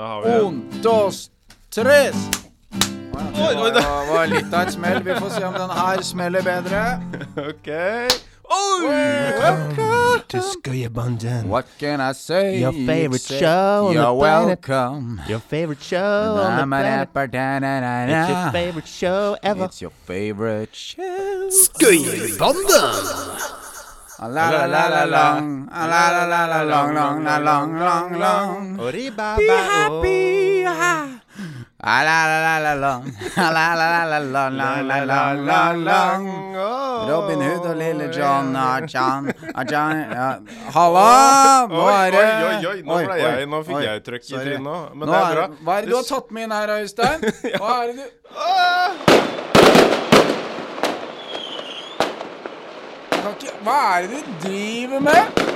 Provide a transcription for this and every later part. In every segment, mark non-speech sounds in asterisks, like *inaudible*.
Da har vi Un, dos, tres. Oi, oi, Det var, litt av et smell. Vi får se om den her smeller bedre. *laughs* OK. Oi! to Skøyerbanden. What can I say? Your favorite show on the You're planet. welcome. Your favorite show on the planet. It's your favorite show ever. It's your favorite show. Skøyerbanden! Be happy, ah. Robin Hood og Lille John Archan. Halla! Nå er det oi, oi, oi, nå ble jeg Nå fikk jeg trøkk i trynet nå. Men det er bra. Hva er det du har tatt med inn her, Øystein? Hva er det du Kan ikke Hva er det du driver med?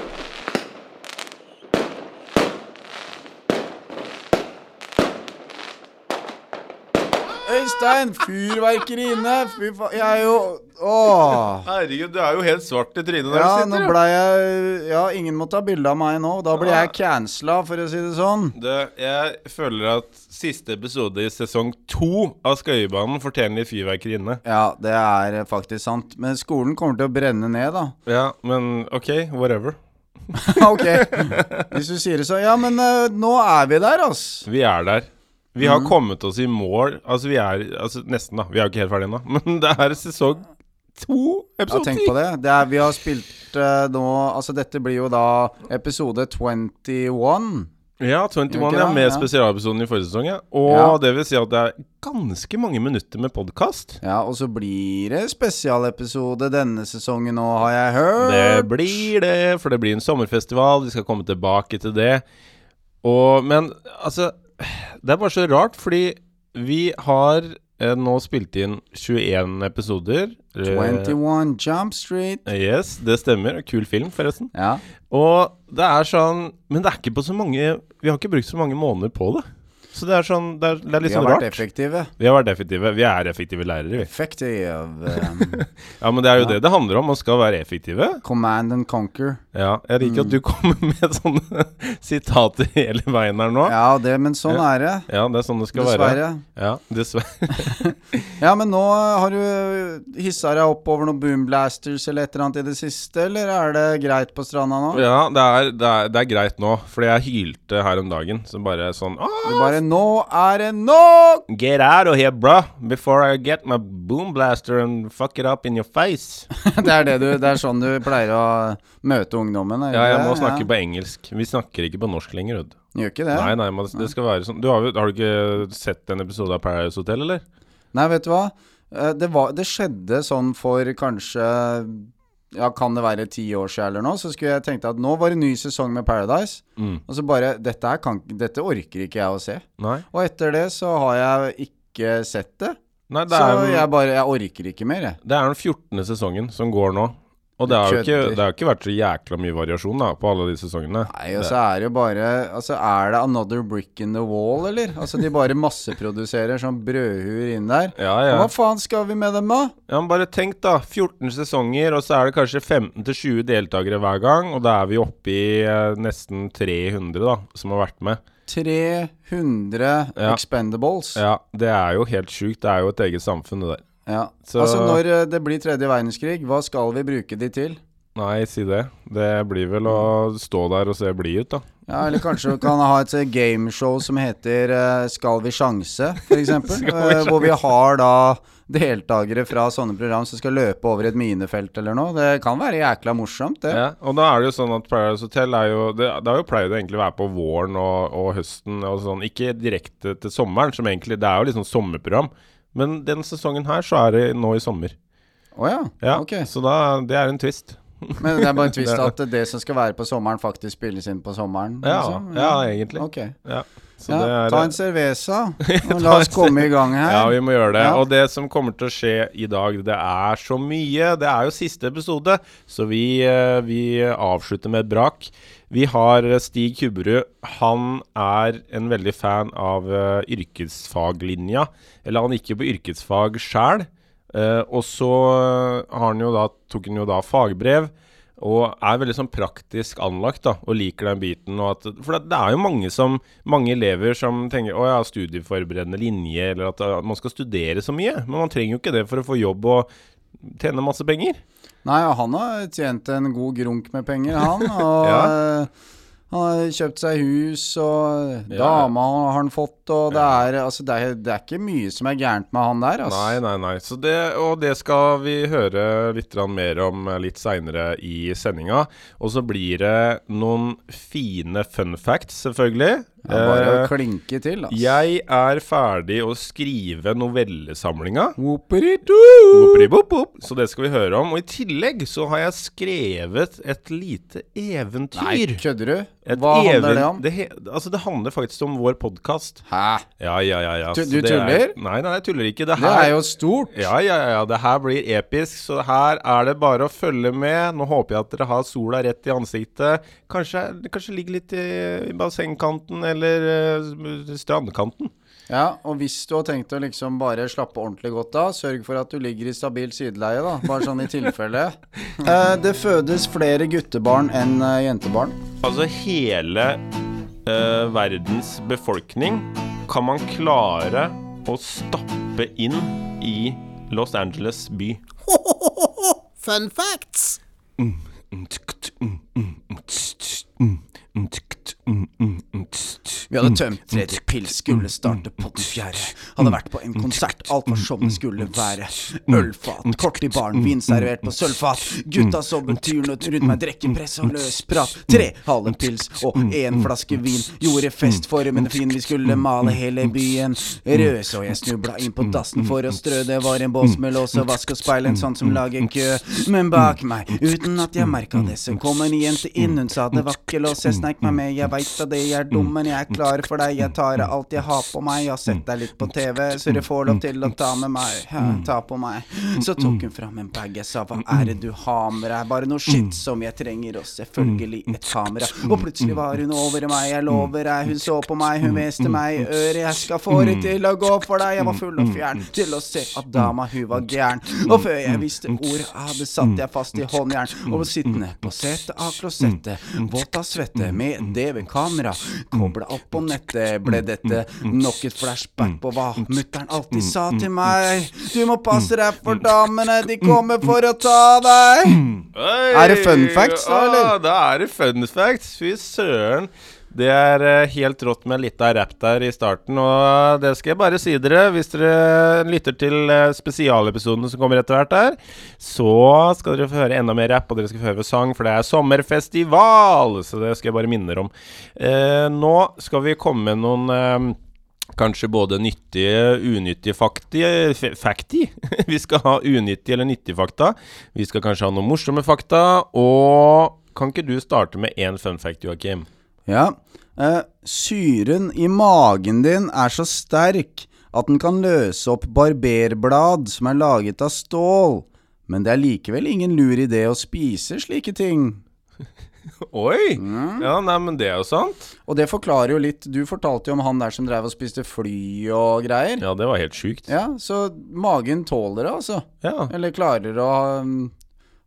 Øystein, fyrverkeri inne. Fy faen, jeg er jo Åh. Herregud, du er jo helt svart i trynet Ja, nå ble jeg Ja, ingen må ta bilde av meg nå. Da blir jeg cancela, for å si det sånn. Du, jeg føler at siste episode i sesong to av Skøyebanen fortjener litt fyrverkeri inne. Ja, det er faktisk sant. Men skolen kommer til å brenne ned, da. Ja, men OK, whatever. *laughs* ok, hvis du sier det så. Ja, men uh, nå er vi der, altså. Vi er der. Vi har kommet oss i mål. Altså, vi er altså, Nesten, da. Vi er jo ikke helt ferdige ennå. *laughs* Men det er sesong to, Ja, tenk på det. det er, vi har spilt uh, nå Altså, dette blir jo da episode 21. Ja, 21 Gjør ikke ja, med Ja. spesialepisoden i forrige sesong. Ja. Og Ja. det vil si at det er ganske mange minutter med podkast. Ja, og så blir det spesialepisode denne sesongen nå, har jeg hørt. Det blir det, for det blir en sommerfestival. Vi skal komme tilbake til det. Og, men altså Det er bare så rart, fordi vi har eh, nå spilt inn 21 episoder. Eh, 21 Jump Street. Yes, det stemmer. Kul film, forresten. Ja. Og det er sånn Men det er ikke på så mange Vi har ikke brukt så mange måneder på det. Så det er sånn Det er, det er Vi litt har sånn vært rart. effektive. Vi har vært effektive. Vi er effektive lærere, vi. Effective. Um, *laughs* Ja, men det er jo Ja. det det handler om. Man skal være effektive. command and conquer. Ja, jeg liker at du kommer *laughs* med sånne sitater hele veien her nå. Ja, det, men sånn Ja. er det. Ja, det er sånn det skal være. Dessverre. Ja, dessverre. *laughs* Ja, men nå har du hissa deg opp over noen boomblasters eller et eller annet i det siste, eller er det greit på stranda nå? Ja, det er, det, er, det er greit nå, fordi jeg hylte her om dagen. Så bare sånn Åh, Nå er det nok! Get out of here, bro, before I get my boom blaster and fuck it up in your face. *laughs* det er det du Det er sånn du pleier å møte ungdommen? Ja, jeg må snakke på engelsk. Vi snakker ikke på norsk lenger, Rød. Gjør ikke det? Nei, nei, men det skal være sånn. Du har, har du ikke sett en episode av Paradise Hotel, eller? Nei, vet du hva? Eh, Det, var, det skjedde sånn for kanskje Ja, kan det være ti år siden eller noe? Så skulle jeg tenkt at nå var det ny sesong med Paradise. Mm. Og så bare Dette, kan, dette orker ikke jeg å se. Nei. Og etter det så har jeg ikke sett det. Nei, det Så jeg bare Jeg orker ikke mer, jeg. det er den 14. sesongen som går nå. Og det har jo ikke, det har ikke vært så jækla mye variasjon da på alle de sesongene. Nei, og så er det jo bare Altså, er det another brick in the wall, eller? Altså, de bare masseproduserer sånn brødhuer inn der. Ja, ja. Hva faen skal vi med dem, da? ja men bare tenk, da. 14 sesonger, og så er det kanskje 15-20 deltakere hver gang. Og da er vi oppe i eh, nesten 300 da, som har vært med. 300 Ja. expendables. Ja, Det er jo helt sjukt. Det er jo et eget samfunn, det der. Ja. Så- Altså, når eh, det blir tredje verdenskrig, hva skal vi bruke de til? Nei, si det. Det blir vel å stå der og se blid ut, da. Ja, Eller kanskje vi kan ha et eh, gameshow som heter uh, Skal vi sjanse, f.eks. Uh, *laughs* hvor vi har da deltakere fra sånne program som skal løpe over et minefelt eller noe. Det kan være jækla morsomt, det. Ja, og da er det jo sånn at Paradise Hotel er jo Det, det har jo pleid å egentlig være på våren og, og høsten og sånn. Ikke direkte til sommeren, som egentlig Det er jo liksom sommerprogram. Men den sesongen her så er det nå i sommer. Å ja. Ja, Ok. Så da Det er en twist. Men det er bare en twist *laughs* at det som skal være på sommeren, faktisk spilles inn på sommeren? Ja, liksom? ja egentlig. Ja. Så Ja, det er ta en cerveza, *laughs* og la oss komme i gang her. *laughs* Ja, vi må gjøre det. Ja. Og det som kommer til å skje i dag, det er så mye. Det er jo siste episode, så vi, eh, vi avslutter med et brak. Vi har Stig Kubberud. Han er en veldig fan av uh, yrkesfaglinja. Eller han gikk jo på yrkesfag sjæl. og så han da, tok han jo da fagbrev. Og er veldig sånn praktisk anlagt da, og liker den biten. At, for det, er jo mange, som, mange elever som tenker å ja, studieforberedende linje, eller at uh, man skal studere så mye. Men man trenger jo ikke det for å få jobb og tjene masse penger. Nei, han har tjent en god grunk med penger, han. *laughs* Og Ja. eh, han har kjøpt seg hus, og Ja. dama har han fått, og det er, altså, det, er, det er ikke mye som er gærent med han der. Altså. Nei, nei, nei. Så det, og det skal vi høre litt mer om eh, litt seinere i sendinga. Og så blir det noen fine fun facts, selvfølgelig. Er bare å Eh, klinke til, altså. jeg er ferdig å skrive novellesamlinga. Så det skal vi høre om. Og i tillegg så har jeg skrevet et lite eventyr. Nei, kødder du? Et Hva handler det om? Det, altså det handler faktisk om vår podkast. Hæ? Ja, ja, ja. ja. Tu- du det er- tuller? Nei, nei, jeg tuller ikke. Det, Det er jo stort. Ja, ja, ja, ja. Det her blir episk, så her er det bare å følge med. Nå håper jeg at dere har sola rett i ansiktet. Kanskje, kanskje ligger litt i, i bassengkanten eller eh, strandkanten. Ja, og hvis du har tenkt å liksom bare slappe ordentlig godt av, sørg for at du ligger i stabilt sideleie, da. Bare sånn i tilfelle. *laughs* Eh, det fødes flere guttebarn enn eh, jentebarn. Altså hele eh, verdens befolkning kan man klare å stappe inn i Los Angeles by. *laughs* Fun facts! Vi hadde tømt tredje pils, skulle starte på den fjerde. Hadde vært på en konsert, alt var som det skulle være. Ølfat, kort i baren, vin servert på sølvfat. Gutta tyren og rundt meg, drikker press og løs prat. Tre halve pils og én flaske vin. Gjorde festformen fin, vi skulle male hele byen rød. Så jeg snubla inn på dassen for å strø. Det var en bås med lås og vask og speil, en sånn som lager kø. Men bak meg, uten at jeg merka det, så kom en jente inn. Hun sa det var ikke lås, jeg sneik meg med. Jeg veit at jeg er dum, men jeg er klar for deg. Jeg tar av alt jeg har på meg. Jeg har sett deg litt på TV, så du får lov til å ta med meg. Ja, ta på meg. Så tok hun fram en bag. Jeg sa hva er det du har med deg? Bare noe shit som jeg trenger, og selvfølgelig et kamera. Og plutselig var hun over meg, jeg lover deg. Hun så på meg, hun hveste meg i øret. Jeg skal få det til å gå for deg. Jeg var full og fjern til å se at dama, hun var gæren. Og før jeg visste ordet av det, satt jeg fast i håndjern. Og sittende på setet av klosettet, våt av svette, med DV-kamera. Kobla opp på nettet, ble dette nok et flashback på hva mutter'n alltid sa til meg. Du må passe deg for damene, de kommer for å ta deg. Er det fun facts, da, eller? Ja, da er det fun facts. Fy søren. Det er eh, helt rått med litt av rapp der i starten, og det skal jeg bare si dere. Hvis dere lytter til eh, spesialepisodene som kommer etter hvert her, så skal dere få høre enda mer rapp, og dere skal få høre sang, for det er sommerfestival! Så det skal jeg bare minne dere om. Eh, nå skal vi komme med noen eh, Kanskje både nyttige, unyttige fakti, f- fakti. *laughs* Vi skal ha unyttige eller nyttige fakta. Vi skal kanskje ha noen morsomme fakta. Og kan ikke du starte med én fun fact, Joakim? Ja. Eh, syren i magen din er så sterk at den kan løse opp barberblad som er laget av stål. Men det er likevel ingen lur idé å spise slike ting. *laughs* Oi! Ja, nei, men det er jo sant. Og det forklarer jo litt Du fortalte jo om han der som drev og spiste fly og greier. Ja, det var helt sjukt. Ja, så magen tåler det, altså. Ja. Eller klarer å um,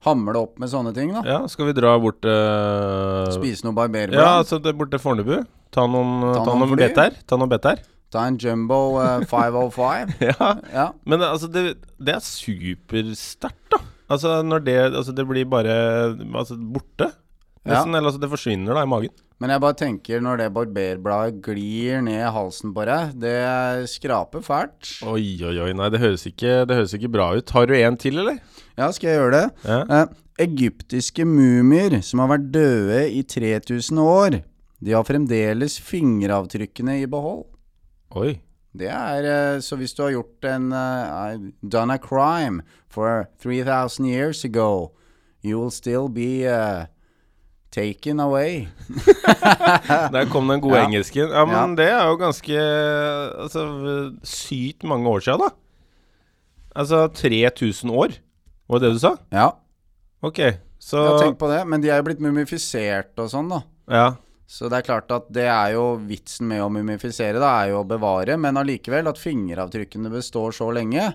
hamle opp med sånne ting, da. ja skal vi dra bort til Spise noe barberbrød? Ja, altså bort til Fornebu. Ta noen, Ta ta noen noen her. Ta noen bet her. Ta en Jumbo uh, 505. *laughs* Ja. Ja. Men altså, det, det er supersterkt, da. Altså, når det Altså, det blir bare altså, borte. Ja. Eller altså, det forsvinner da i magen. Men jeg bare tenker, når det barberbladet glir ned halsen på deg, det skraper fælt. Oi, oi, oi. Nei, det høres ikke, det høres ikke bra ut. Har du en til, eller? Ja, skal jeg gjøre det? Ja. Eh, egyptiske mumier som har vært døde i 3000 år, de har fremdeles fingeravtrykkene i behold. Oi. Det er eh, Så hvis du har gjort en uh, Done a crime for 3000 years ago, you will still be eh, taken away. *laughs* Der kom den gode Ja. engelsken. Ja, men Ja. det er jo ganske Altså sykt mange år siden, da. Altså 3000 år, var det det du sa? Ja, Ok, så jeg har tenkt på det. Men de er jo blitt mumifisert og sånn, da. Ja. Så det er klart at det er jo vitsen med å mumifisere, da, er jo å bevare. Men allikevel, at fingeravtrykkene består så lenge,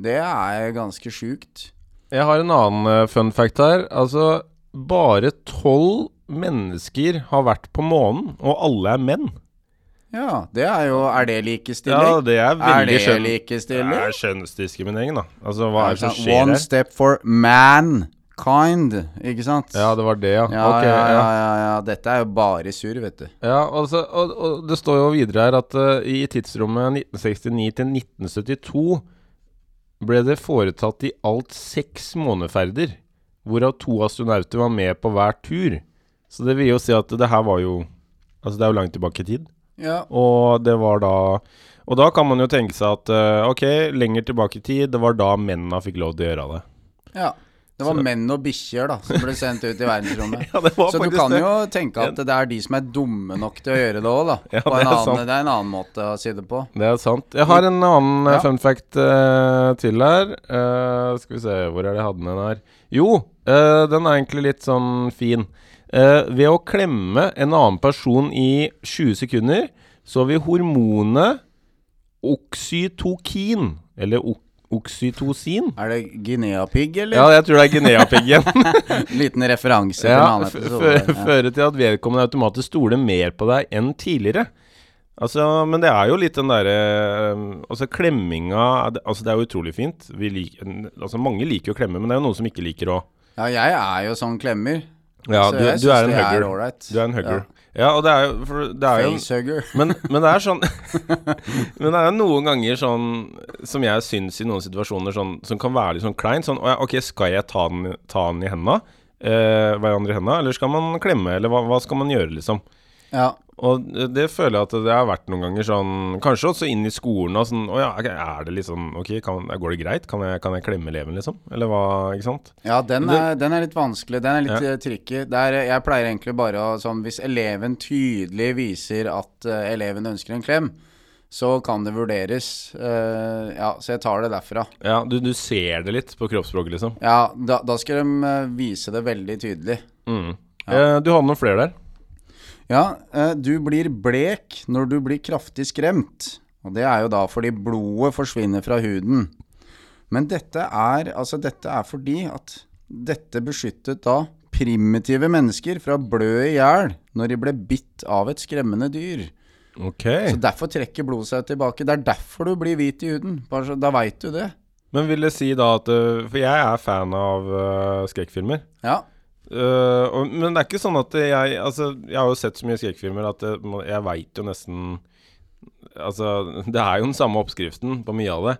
det er ganske sjukt. Jeg har en annen eh, fun fact her. Altså, bare tolv mennesker har vært på månen, og alle er menn. Ja, det er jo Er det Ja, det er veldig er det det likestilling? Det likestilling? er kjønnsdiskriminering, da. Altså, hva er det som skjer her? One step for mankind, ikke sant? Ja, det var det, ja. ja, okay, ja, ja. ja, ja, ja. Dette er jo bare surr, vet du. Ja, altså, og, og det står jo videre her at uh, i tidsrommet 1969 til 1972 ble det foretatt i alt seks måneferder, hvorav to astronauter var med på hver tur. Så det vil jo si at det her var jo Altså, det er jo langt tilbake i tid. Ja. Og det var da Og da kan man jo tenke seg at uh, ok, lenger tilbake i tid, det var da mennene fikk lov til å gjøre det. ja. Det var Så- menn og bikkjer da som ble sendt ut i verdensrommet. *laughs* Ja, det var Så du kan det. jo tenke at det er de som er dumme nok til å gjøre det òg, da. Ja, det er annen, det er en annen måte å si det på. Det er sant. Jeg har en annen eh, Ja. fun fact uh, til her. Uh, skal vi se, hvor er det jeg hadde den her? Jo, eh, den er egentlig litt sånn fin. Uh, ved å klemme en annen person i 20 sekunder, så vil hormonet oksytokin, eller ok oksytocin Er det guineapigg, eller? Ja, jeg tror det er guineapiggen. *laughs* *laughs* Liten referanse ja. Fører til at vedkommende automatisk stoler mer på deg enn tidligere. Altså, men det er jo litt den derre Altså, klemminga Altså, det er jo utrolig fint. Vi lik, altså, mange liker å klemme, men det er jo noen som ikke liker å Ja, jeg er jo sånn klemmer. Ja, så du, jeg du syns en det hugger. er ålreit. Du er en hugger. Ja, og det er jo for det er jo *laughs* men, men det er sånn *laughs* Men det er noen ganger sånn som jeg syns i noen situasjoner sånn, som kan være litt sånn kleint. Sånn OK, skal jeg ta den, ta den i henda? Eh, hverandre i henda? Eller skal man klemme? Eller hva, hva skal man gjøre, liksom? Ja. Og det føler jeg at det har vært noen ganger sånn Kanskje også inn i skolen og sånn Å ja, er det liksom Ok, kan, går det greit? Kan jeg, kan jeg klemme eleven, liksom? Eller hva? Ikke sant? Ja, den er, den er litt vanskelig. Den er litt Ja. eh, tricky. Der, jeg pleier egentlig bare å sånn Hvis eleven tydelig viser at uh, eleven ønsker en klem, så kan det vurderes. Uh, ja, så jeg tar det derfra. Ja, du, du ser det litt på kroppsspråket, liksom. Ja, da, da skal de vise det veldig tydelig. Mm. Eh, du hadde noen flere der? Ja, eh, du blir blek når du blir kraftig skremt. Og det er jo da fordi blodet forsvinner fra huden. Men dette er, altså dette er fordi at dette beskyttet da primitive mennesker fra å blø i hjel når de ble bitt av et skremmende dyr. Ok. Så derfor trekker blodet seg tilbake. Det er derfor du blir hvit i huden. Bare så, da veit du det. Men vil det si da at eh, For jeg er fan av uh, skrekkfilmer. Ja. Eh, og, men det er ikke sånn at jeg Altså, jeg har jo sett så mye skrekkfilmer at jeg, jeg veit jo nesten Altså, *laughs* det er jo den samme oppskriften på mye av det.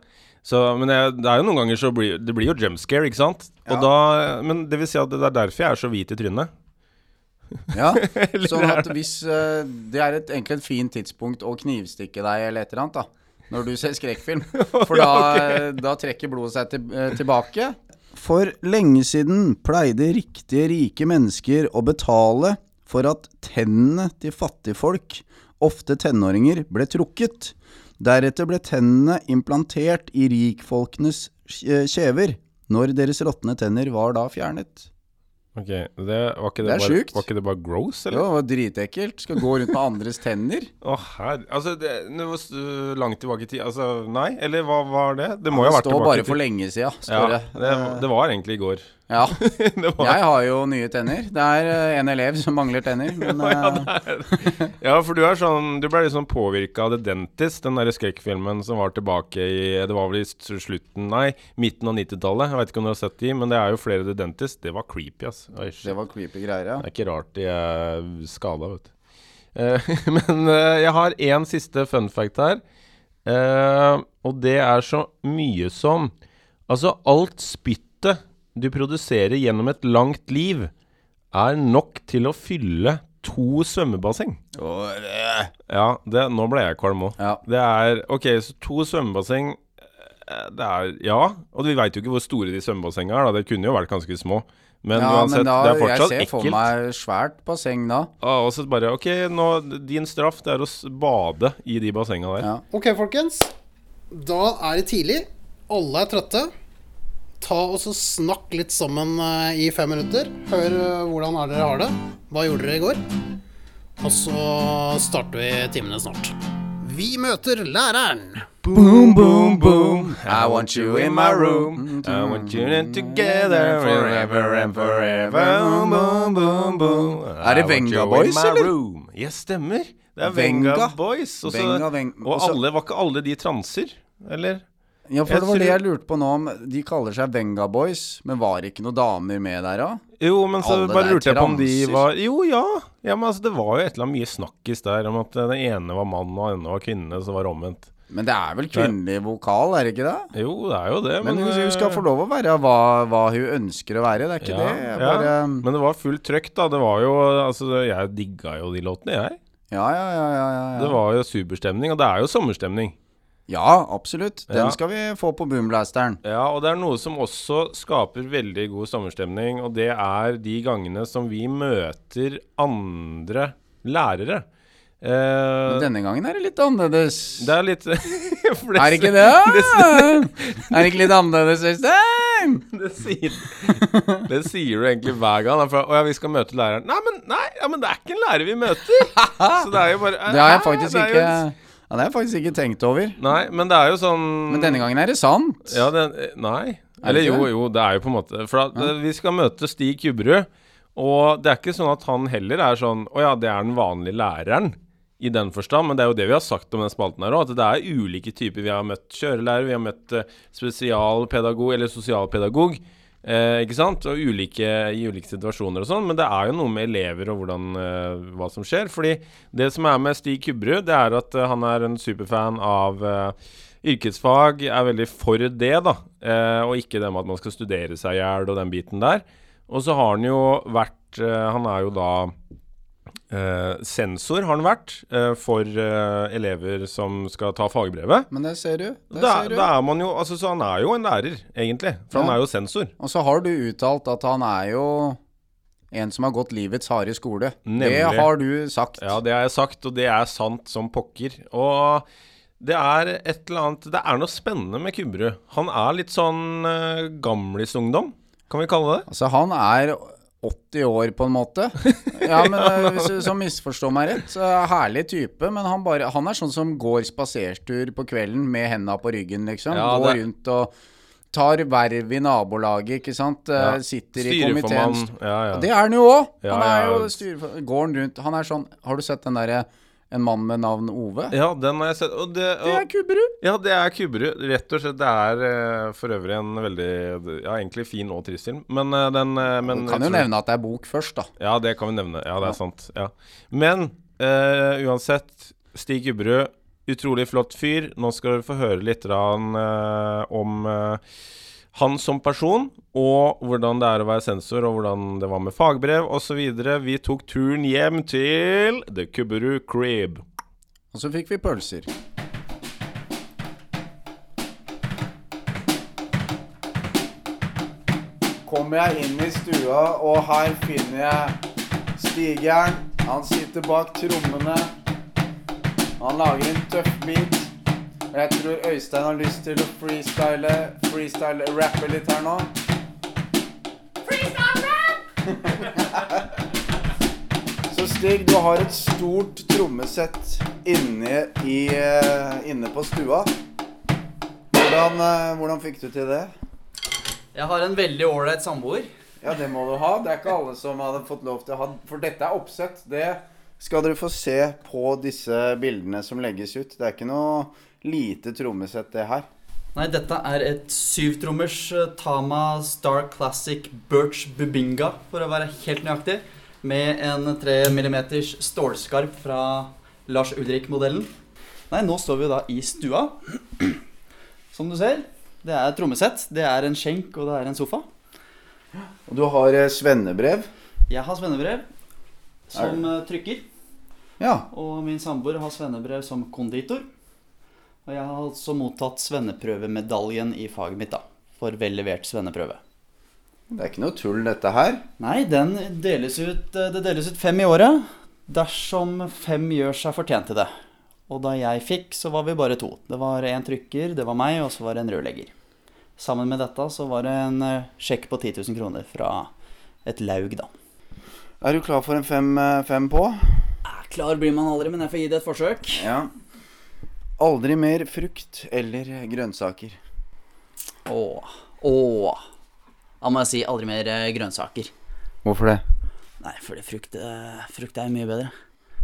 Så, men jeg, det er jo noen ganger så blir Det blir jo jump scare, ikke sant? Og Ja. da Men det vil si at det er derfor jeg er så hvit i trynet. *laughs* Ja, *laughs* sånn at hvis uh, Det er et, egentlig et fint tidspunkt å knivstikke deg eller et eller annet, da. Når du ser skrekkfilm. For da, eh, da trekker blodet seg til, eh, tilbake. For lenge siden pleide riktige, rike mennesker å betale for at tennene til fattigfolk, ofte tenåringer, ble trukket. Deretter ble tennene implantert i rikfolkenes kjever, når deres råtne tenner var da fjernet. Ok, det, var, ikke det, Det bare, var ikke det bare gross, Jo, det var dritekkelt. Skal gå rundt med andres tenner. *laughs* Å, her Altså, det, det var langt tilbake i tid Altså, nei? Eller hva var det? Det må jo Det ha vært tilbake i står tilbake bare for lenge sida, Ja, står det. det, det var egentlig i går. Ja. *laughs* var, Jeg har jo nye tenner. Det er eh, en elev som mangler tenner. *laughs* Men ja, *laughs* Ja, for du er sånn Du ble litt sånn påvirka av The Dentist, den der skrekkfilmen som var tilbake i Det var vel i slutten Nei, midten av 90-tallet. Jeg vet ikke om du har sett de, men det er jo flere The Dentist. Det var creepy, ass. Oi, det var creepy greier, ja. Det er ikke rart de er skada, vet du. Eh, men eh, jeg har én siste fun fact her. Eh, og det er så mye som Altså, alt spyttet du produserer gjennom et langt liv, er nok til å fylle to svømmebasseng. Ja, det, nå ble jeg kvalm òg. Ja. Det er Ok, så to svømmebasseng eh, Det er Ja, og vi veit jo ikke hvor store de svømmebassengene er, da. Det kunne jo vært ganske små. Men ja, uansett, men da, det er fortsatt jeg ser for meg svært basseng da. Ja, og så bare Ok, nå, din straff det er å bade i de bassenga der. Ja. Ok, folkens. Da er det tidlig. Alle er trøtte. Ta og så Snakk litt sammen eh, i fem minutter. Hør eh, hvordan er dere har det. Hva gjorde dere i går? Og så starter vi timene snart. Vi møter læreren. Boom, boom, boom. I want you in my room. I want you in together forever and forever. Boom, boom, boom, boom. Er det Venga Boys, eller? Ja, stemmer. Det er Venga, Venga. Boys. Og, Venga, Venga, Veng- og alle, var ikke alle de transer? Eller? Ja, for Jeg det var det jeg lurte på nå om. De kaller seg Venga Boys, men var det ikke noen damer med der da? Jo, men så Alle bare lurte jeg på om de var Jo, ja. ja men altså, det var jo et eller annet mye snakkis der om at eh, den ene var mann og den andre var kvinne, så var det omvendt. Men det er vel kvinnelig vokal, er det ikke det? Jo, det er jo det, Men men hun, hun skal eh, få lov å være hva, hva hun ønsker å være, det er ikke ja, det? Bare... ja. Men det var fullt trøkk, da. Det var jo Altså, jeg digga jo de låtene, jeg. ja, ja, ja, ja, ja, Det var jo superstemning, og det er jo sommerstemning. Ja, absolutt. Den Ja. skal vi få på boomblasteren. Ja, og det er noe som også skaper veldig god sommerstemning, og det er de gangene som vi møter andre lærere. Uh, denne gangen er det litt annerledes. det er litt *laughs* for Er det ikke det? *laughs* er det ikke litt annerledes, Øystein? *laughs* Det sier, det sier du egentlig hver gang. For, å ja, vi skal møte læreren. Nei, men, nei, ja, men det er ikke en lærer vi møter! Så det er jo bare Det har jeg faktisk Det ikke ja, Det har jeg faktisk ikke tenkt over. Nei, men det er jo sånn Men denne gangen er det sant. Ja, det, nei. Er det Eller jo, jo, det er jo på en måte For at, eh, vi skal møte Stig Kubberud, og det er ikke sånn at han heller er sånn Å ja, det er den vanlige læreren. I den forstand, men det er jo det vi har sagt om den spalten her òg, at det er ulike typer. Vi har møtt kjørelærer, vi har møtt eh, spesialpedagog eller sosialpedagog. Eh, ikke sant? Og ulike, i ulike situasjoner og sånn. Men det er jo noe med elever og hvordan, eh, hva som skjer. Fordi det som er med Stig Kubberud, det er at eh, han er en superfan av eh, yrkesfag. Er veldig for det, da. Eh, og ikke det med at man skal studere seg i hjel og den biten der. Og så har han jo vært eh, Han er jo da eh, sensor, har han vært, uh, for uh, elever som skal ta fagbrevet. Men det ser du. Det Da, ser du. da er man jo Altså, så han er jo en lærer, egentlig. For han er jo sensor. Og så har du uttalt at han er jo en som har gått livets harde skole. Nemlig. Det har du sagt. Ja, det har jeg sagt, og det er sant som pokker. Og det er et eller annet Det er noe spennende med Kubberud. Han er litt sånn uh, gamlisungdom, kan vi kalle det. Altså, han er 80 år, på en måte. Ja, men eh, hvis du så misforstår meg rett, så er herlig type, men han, bare, han er sånn som går spasertur på kvelden med henda på ryggen, liksom. Ja, går rundt og tar verv i nabolaget, ikke sant. Eh, Ja. Sitter i komiteen. Ja, ja. Det er han jo òg! Han er jo styreformann. Går han rundt Han er sånn Har du sett den derre En mann med navn Ove? ja, den har jeg sett. Og det, Det er og, Kubberud! ja, det er Kubberud. Rett og slett. Det er eh, for øvrig en veldig Ja, egentlig fin og trist film, men eh, den eh, men, Du kan jo tror- nevne at det er bok først, da. Ja, det kan vi nevne. Ja, det Ja. er sant. Ja. Men uh, uansett, Stig Kubberud, utrolig flott fyr. Nå skal dere få høre litt grann, eh, om eh, han som person, og hvordan det er å være sensor, og hvordan det var med fagbrev osv. Vi tok turen hjem til The Kubberud Crib. Og så fikk vi pølser. Kommer jeg inn i stua, og her finner jeg Stigjern. Han sitter bak trommene. Han lager en tøff beat. Jeg tror Øystein har lyst til å freestyle, freestyle rappe litt her nå. Freestyle rap! *laughs* Så Stig, du har et stort trommesett inne, i, eh, inne på stua. Hvordan, eh, hvordan fikk du til det? Jeg har en veldig ålreit samboer. Ja, det må du ha. Det er ikke alle som hadde fått lov til å ha For dette er oppsett. Det skal dere få se på disse bildene som legges ut. Det er ikke noe lite trommesett, det her. Nei, dette er et syvtrommers eh, Tama Star Classic Birch Bubinga, for å være helt nøyaktig. Med en 3 mm stålskarp fra Lars Ulrik-modellen. Nei, nå står vi da i stua. Som du ser. Det er et trommesett, det er en skjenk, og det er en sofa. Og du har eh, svennebrev. Jeg har svennebrev som eh, trykker. Ja. Og min samboer har svennebrev som konditor. Og jeg har altså mottatt svenneprøvemedaljen i faget mitt, da. For vel levert svenneprøve. Det er ikke noe tull, dette her. Nei, den deles ut, eh, det deles ut fem i året dersom fem gjør seg fortjent til det. Og da jeg fikk, så var vi bare to. Det var en trykker, det var meg, og så var det en rørlegger. Sammen med dette så var det en eh, sjekk på 10 000 kroner fra et laug, da. Er du klar for en fem, eh, fem på? Eh, Klar blir man aldri, men jeg får gi det et forsøk. Ja. Aldri mer frukt eller grønnsaker. Åh. Åh. Da må jeg si aldri mer eh, grønnsaker. Hvorfor det? Nei, fordi frukt, eh, frukt er mye bedre.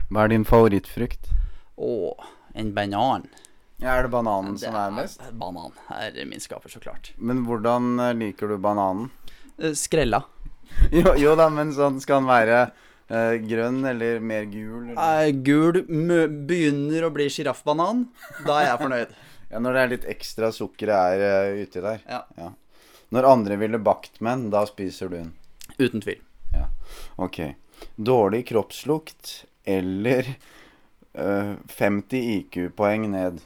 Hva er din favorittfrukt? Åh, en banan. Ja, er det bananen som er best? Banan er min skaper, så klart. Men hvordan eh, liker du bananen? Eh, Skrella. *laughs* Jo, jo da, men sånn skal den være eh, grønn eller mer gul? Eller? Eh, gul begynner å bli sjiraffbanan. Da er jeg fornøyd. *laughs* Ja, Når det er litt ekstra sukker er uh, uti der. Ja. Når andre ville bakt med den, da spiser du den. Uten tvil. Ok. Dårlig kroppslukt eller eh, 50 IQ-poeng ned.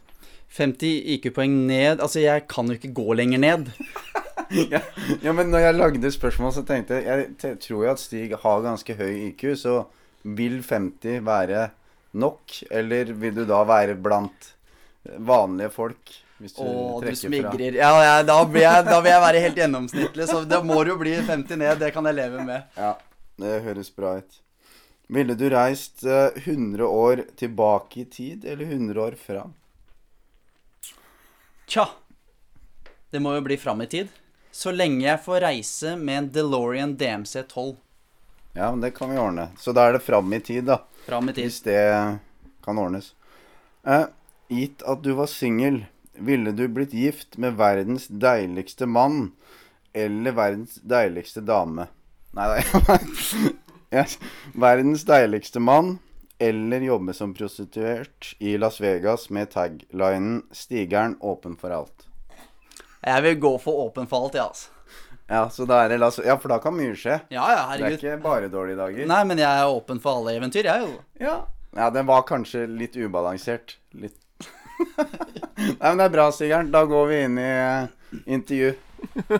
50 IQ-poeng ned. Altså, jeg kan jo ikke gå lenger ned. *laughs* *laughs* ja, ja, men når jeg lagde spørsmål, så tenkte jeg Jeg tror jo at Stig har ganske høy IQ, så vil 50 være nok? Eller vil du da være blant vanlige folk? Hvis du Å, du smigrer. Ja, ja da, blir jeg, da vil jeg være helt gjennomsnittlig, så det må jo bli 50 ned. Det kan jeg leve med. Ja, det høres bra ut. Ville du reist eh, 100 år tilbake i tid, eller 100 år fram? Tja. Det må jo bli fram i tid. Så lenge jeg får reise med en DeLorean DMC12 Ja, men det kan vi ordne. Så da er det fram i tid, da. fram i tid. Hvis det kan ordnes. Eh, gitt at du var singel, ville du blitt gift med verdens deiligste mann eller verdens deiligste dame? Nei, nei. *laughs* yes. Verdens deiligste mann eller jobbe som prostituert i Las Vegas med taglinen 'Stigeren åpen for alt'. Jeg vil gå for åpen for alt, jeg, ja, altså. Ja, så da er det Las Ja, for da kan mye skje. Ja ja, herregud. Det er ikke bare dårlige dager. Nei, men jeg er åpen for alle eventyr, jeg, jo. Ja. ja, den var kanskje litt ubalansert. Litt *laughs* Nei, men det er bra, Sigurd. Da går vi inn i eh, intervju.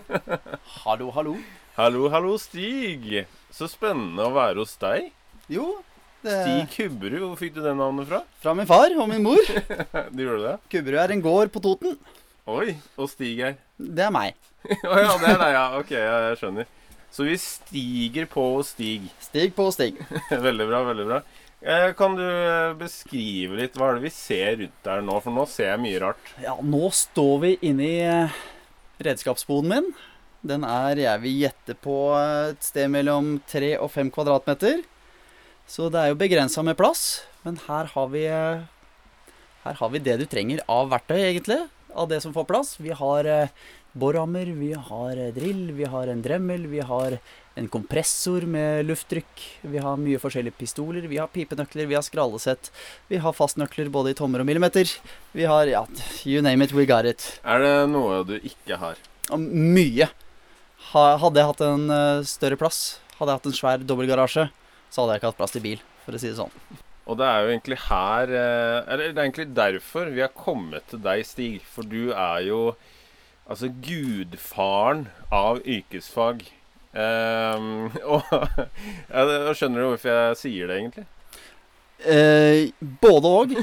*laughs* Hallo, hallo. Hallo, hallo, Stig. Så spennende å være hos deg. Jo, det Stig Kubberud, hvor fikk du det navnet fra? Fra min far og min mor. *laughs* Du gjorde det? Kubberud er en gård på Toten. Oi, og Stig-Geir? Det er meg. *laughs* Å ja, det er deg, ja. Ok, ja, jeg skjønner. Så vi stiger på Stig. Stig på stig. *laughs* veldig bra, veldig bra. Eh, kan du eh, beskrive litt hva er det vi ser rundt der nå? For nå ser jeg mye rart. Ja, nå står vi inne i eh, redskapsboden min. Den er, jeg vil gjette på et sted mellom tre og fem kvadratmeter. Så det er jo begrensa med plass. Men her har vi Her har vi det du trenger av verktøy, egentlig. Av det som får plass. Vi har eh, borhammer, vi har eh, drill, vi har en dremmel, vi har en kompressor med lufttrykk. Vi har mye forskjellige pistoler, vi har pipenøkler, vi har skrallesett. Vi har fastnøkler både i tommer og millimeter. Vi har ja, you name it, we got it. Er det noe du ikke har? Mye. Hadde jeg hatt en eh, større plass, hadde jeg hatt en svær dobbeltgarasje, så hadde jeg ikke hatt plass til bil, for å si det sånn. Og det er jo egentlig her eh, Eller det er egentlig derfor vi har kommet til deg, Stig. For du er jo altså gudfaren av yrkesfag. Um, *laughs* og ja, Skjønner du hvorfor jeg sier det, egentlig? Eh, både òg.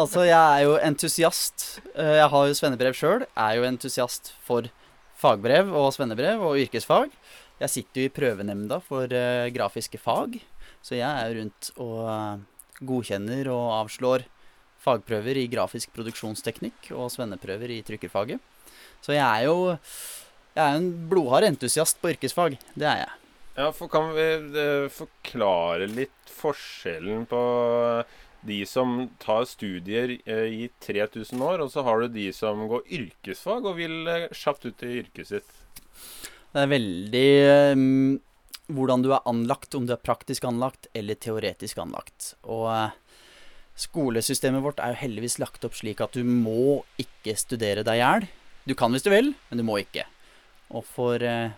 altså, jeg er jo entusiast. Eh, jeg har jo svennebrev sjøl. Er jo entusiast for fagbrev og svennebrev og yrkesfag. Jeg sitter jo i prøvenemnda for grafiske fag, så jeg er rundt og eh, godkjenner og avslår fagprøver i grafisk produksjonsteknikk og svenneprøver i trykkerfaget. Så jeg er jo jeg er en blodhard entusiast på yrkesfag. Det er jeg. Ja, for Kan vi eh, forklare litt forskjellen på de som tar studier eh, i 3000 år, og så har du de som går yrkesfag og vil eh, kjapt ut i yrket sitt? Det er veldig ehm, hvordan du er anlagt, om du er praktisk anlagt eller teoretisk anlagt. Og eh, skolesystemet vårt er jo heldigvis lagt opp slik at du må ikke studere deg i hjel. Du kan hvis du vil, men du må ikke. Og for eh,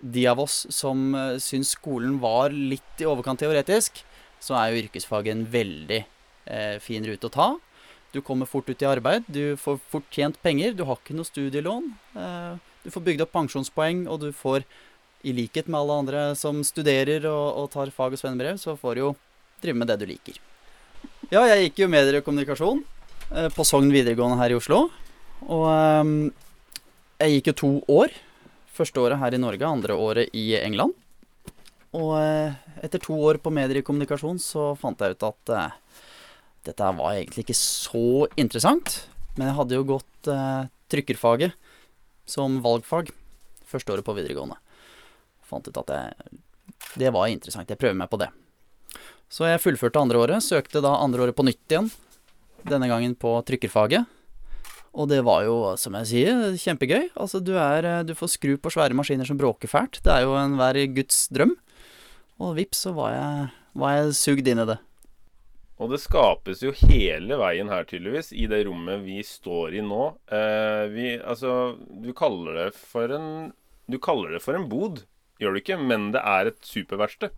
de av oss som uh, syns skolen var litt i overkant teoretisk, så er jo yrkesfaget en veldig eh, fin rute å ta. Du kommer fort ut i arbeid, du får fort tjent penger, du har ikke noe studielån. Eh, du får bygd opp pensjonspoeng, og du får, i likhet med alle andre som studerer og, og tar fag og svennebrev, så får du jo drive med det du liker. Ja, jeg gikk jo medier og kommunikasjon eh, på Sogn videregående her i Oslo. Og eh, jeg gikk jo to år. Første året her i Norge, andre året i England. Og eh, etter to år på medier og kommunikasjon så fant jeg ut at eh, dette var egentlig ikke så interessant. Men jeg hadde jo gått eh, trykkerfaget som valgfag første året på videregående. Fant ut at det, det var interessant. Jeg prøver meg på det. Så jeg fullførte andre året. Søkte da andre året på nytt igjen. Denne gangen på trykkerfaget. Og det var jo, som jeg sier, kjempegøy. Altså, du, er, du får skru på svære maskiner som bråker fælt. Det er jo enhver guds drøm. Og vips, så var jeg, var jeg sugd inn i det. Og det skapes jo hele veien her, tydeligvis, i det rommet vi står i nå. Eh, vi, altså, du kaller det for en Du kaller det for en bod, gjør du ikke? Men det er et superverksted.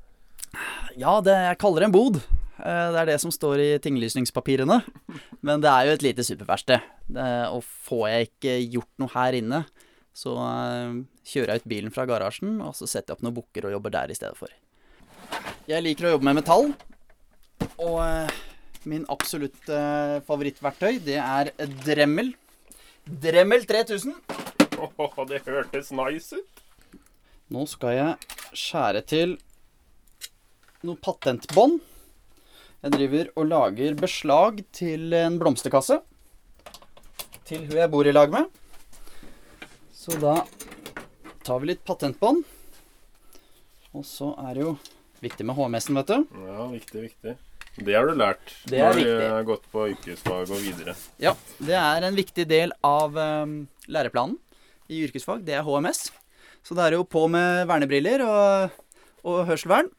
Ja, det, jeg kaller det en bod. Eh, Det er det som står i tinglysningspapirene. Men det er jo et lite superverksted. Og får jeg ikke gjort noe her inne, så eh, kjører jeg ut bilen fra garasjen, og så setter jeg opp noen bukker og jobber der i stedet for. Jeg liker å jobbe med metall. Og eh, min absolutte favorittverktøy, det er Dremel. Dremel 3000. Åh, det hørtes nice ut. Nå skal jeg skjære til noe patentbånd. Jeg driver og lager beslag til en blomsterkasse. Til hun jeg bor i lag med. Så da tar vi litt patentbånd. Og så er det jo viktig med HMS-en, vet du. Ja, viktig, viktig. Det har du lært Det er når du viktig. har gått på yrkesfag og videre. Ja, det er en viktig del av um, læreplanen i yrkesfag. Det er HMS. Så det er jo på med vernebriller og, og hørselvern.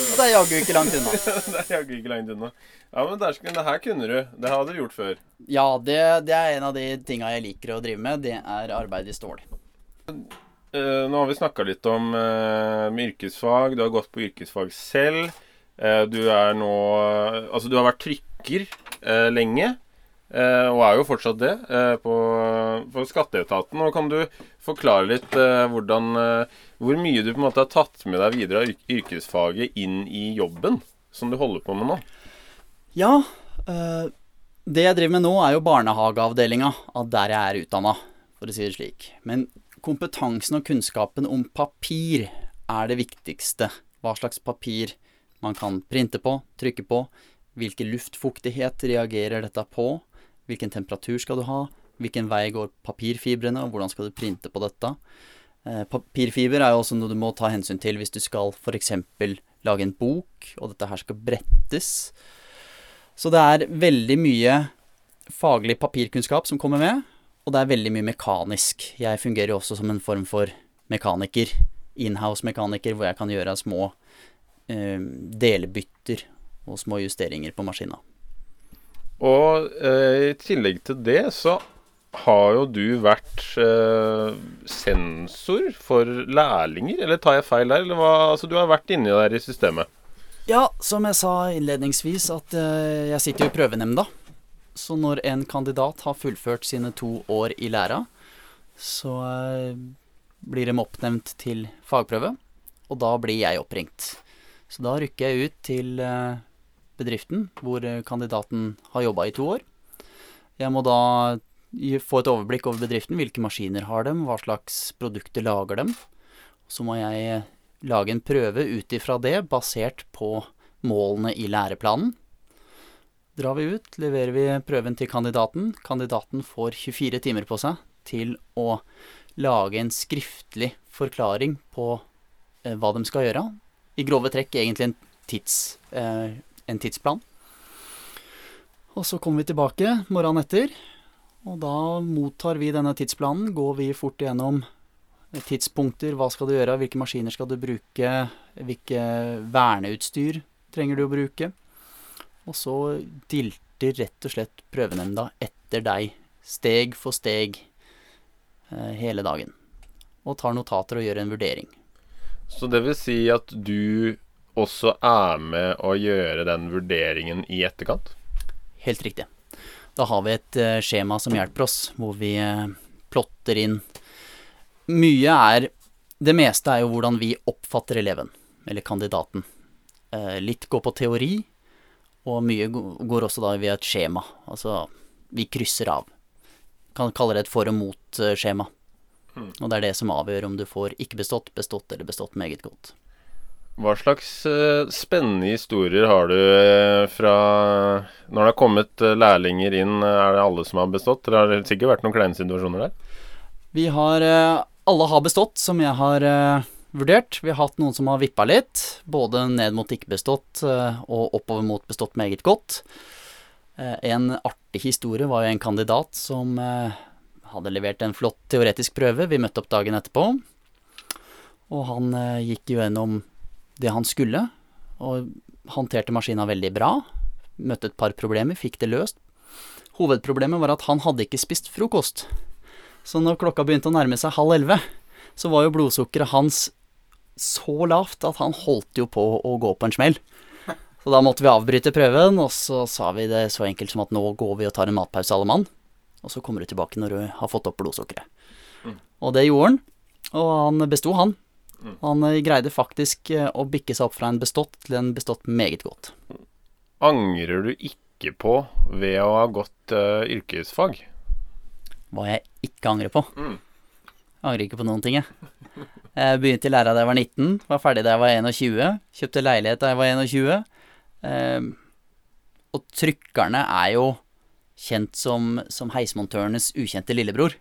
Og det er jaggu ikke langt unna. *laughs* det er jaggu ikke langt unna. Ja, men dersken, det her kunne du. Det hadde du gjort før. Ja, det, det er en av de tinga jeg liker å drive med. Det er arbeid i stål. Eh, nå har vi snakka litt om om yrkesfag. Du har gått på yrkesfag selv. Eh, du er nå Altså, du har vært trykker eh, lenge. eh, og er jo fortsatt det på, på Skatteetaten. Og kan du forklare litt hvordan Hvor mye du på en måte har tatt med deg videre av yrkesfaget inn i jobben som du holder på med nå? Ja, det jeg driver med nå er jo barnehageavdelinga av der jeg er utdanna, for å si det slik. Men kompetansen og kunnskapen om papir er det viktigste. Hva slags papir man kan printe på, trykke på. Hvilken luftfuktighet reagerer dette på? Hvilken temperatur skal du ha? Hvilken vei går papirfibrene, og hvordan skal du printe på dette? Eh, Papirfiber er jo også noe du må ta hensyn til hvis du skal f.eks. lage en bok, og dette her skal brettes. Så det er veldig mye faglig papirkunnskap som kommer med, og det er veldig mye mekanisk. Jeg fungerer jo også som en form for mekaniker. Inhouse-mekaniker, hvor jeg kan gjøre små delbytter og små justeringer på maskina. Og eh, i tillegg til det så har jo du vært eh, sensor for lærlinger, eller tar jeg feil der? Eller hva? Altså, du har vært inni der i systemet. Ja, som jeg sa innledningsvis, at eh, jeg sitter jo i prøvenemnda. Så når en kandidat har fullført sine to år i læra, så eh, blir de oppnevnt til fagprøve, og da blir jeg oppringt. Så da rykker jeg ut til eh, bedriften hvor eh, kandidaten har jobba i to år. Jeg må da få et overblikk over bedriften. Hvilke maskiner har dem, hva slags produkter lager dem. Så må jeg eh, lage en prøve ut ifra det, basert på målene i læreplanen. Drar vi ut, leverer vi prøven til kandidaten. Kandidaten får 24 timer på seg til å lage en skriftlig forklaring på hva de skal gjøre. I grove trekk egentlig en, tids, eh, en tidsplan. Og så kommer vi tilbake morgenen etter, og da mottar vi denne tidsplanen. Går vi fort igjennom tidspunkter, hva skal du gjøre, hvilke maskiner skal du bruke, hvilke verneutstyr trenger du å bruke. Og så dilter rett og slett prøvenemnda etter deg, steg for steg, eh, hele dagen. Og tar notater og gjør en vurdering. Så det vil si at du også er med å gjøre den vurderingen i etterkant? Helt riktig. Da har vi et eh, skjema som hjelper oss, hvor vi eh, plotter inn Mye er Det meste er jo hvordan vi oppfatter eleven, eller kandidaten. Eh, litt går på teori, og mye går også da via et skjema. Altså, vi krysser av. Kan kalle det et for og mot-skjema. Og det er det som avgjør om du får ikke bestått, bestått eller bestått meget godt. Hva slags eh, spennende historier har du eh, fra Når det har kommet eh, lærlinger inn, er det alle som har bestått? Eller har det sikkert vært noen kleine situasjoner der? Vi har Alle har bestått, som jeg har vurdert. Vi har hatt noen som har vippa litt, både ned mot ikke bestått og oppover mot bestått meget godt. En artig historie var jo en kandidat som hadde levert en flott teoretisk prøve. Vi møtte opp dagen etterpå, og han eh, gikk jo gjennom det han skulle, og håndterte maskina veldig bra. Møtte et par problemer, fikk det løst. Hovedproblemet var at han hadde ikke spist frokost. Så når klokka begynte å nærme seg halv elleve, så var jo blodsukkeret hans så lavt at han holdt jo på å gå på en smell. Så da måtte vi avbryte prøven, og så sa vi det så enkelt som at nå går vi og tar en matpause alle mann, og så kommer du tilbake når du har fått opp blodsukkeret. Og det gjorde han, og han besto, han. Han eh, greide faktisk eh, å bikke seg opp fra en bestått til en bestått meget godt. Angrer du ikke på ved å ha gått uh, yrkesfag? Hva jeg ikke angrer på. Mm. Jeg angrer ikke på noen ting, jeg. Jeg begynte i læra da jeg var 19, var ferdig da jeg var 21. Kjøpte leilighet da jeg var 21. Eh, og trykkerne er jo kjent som, som heismontørenes ukjente lillebror.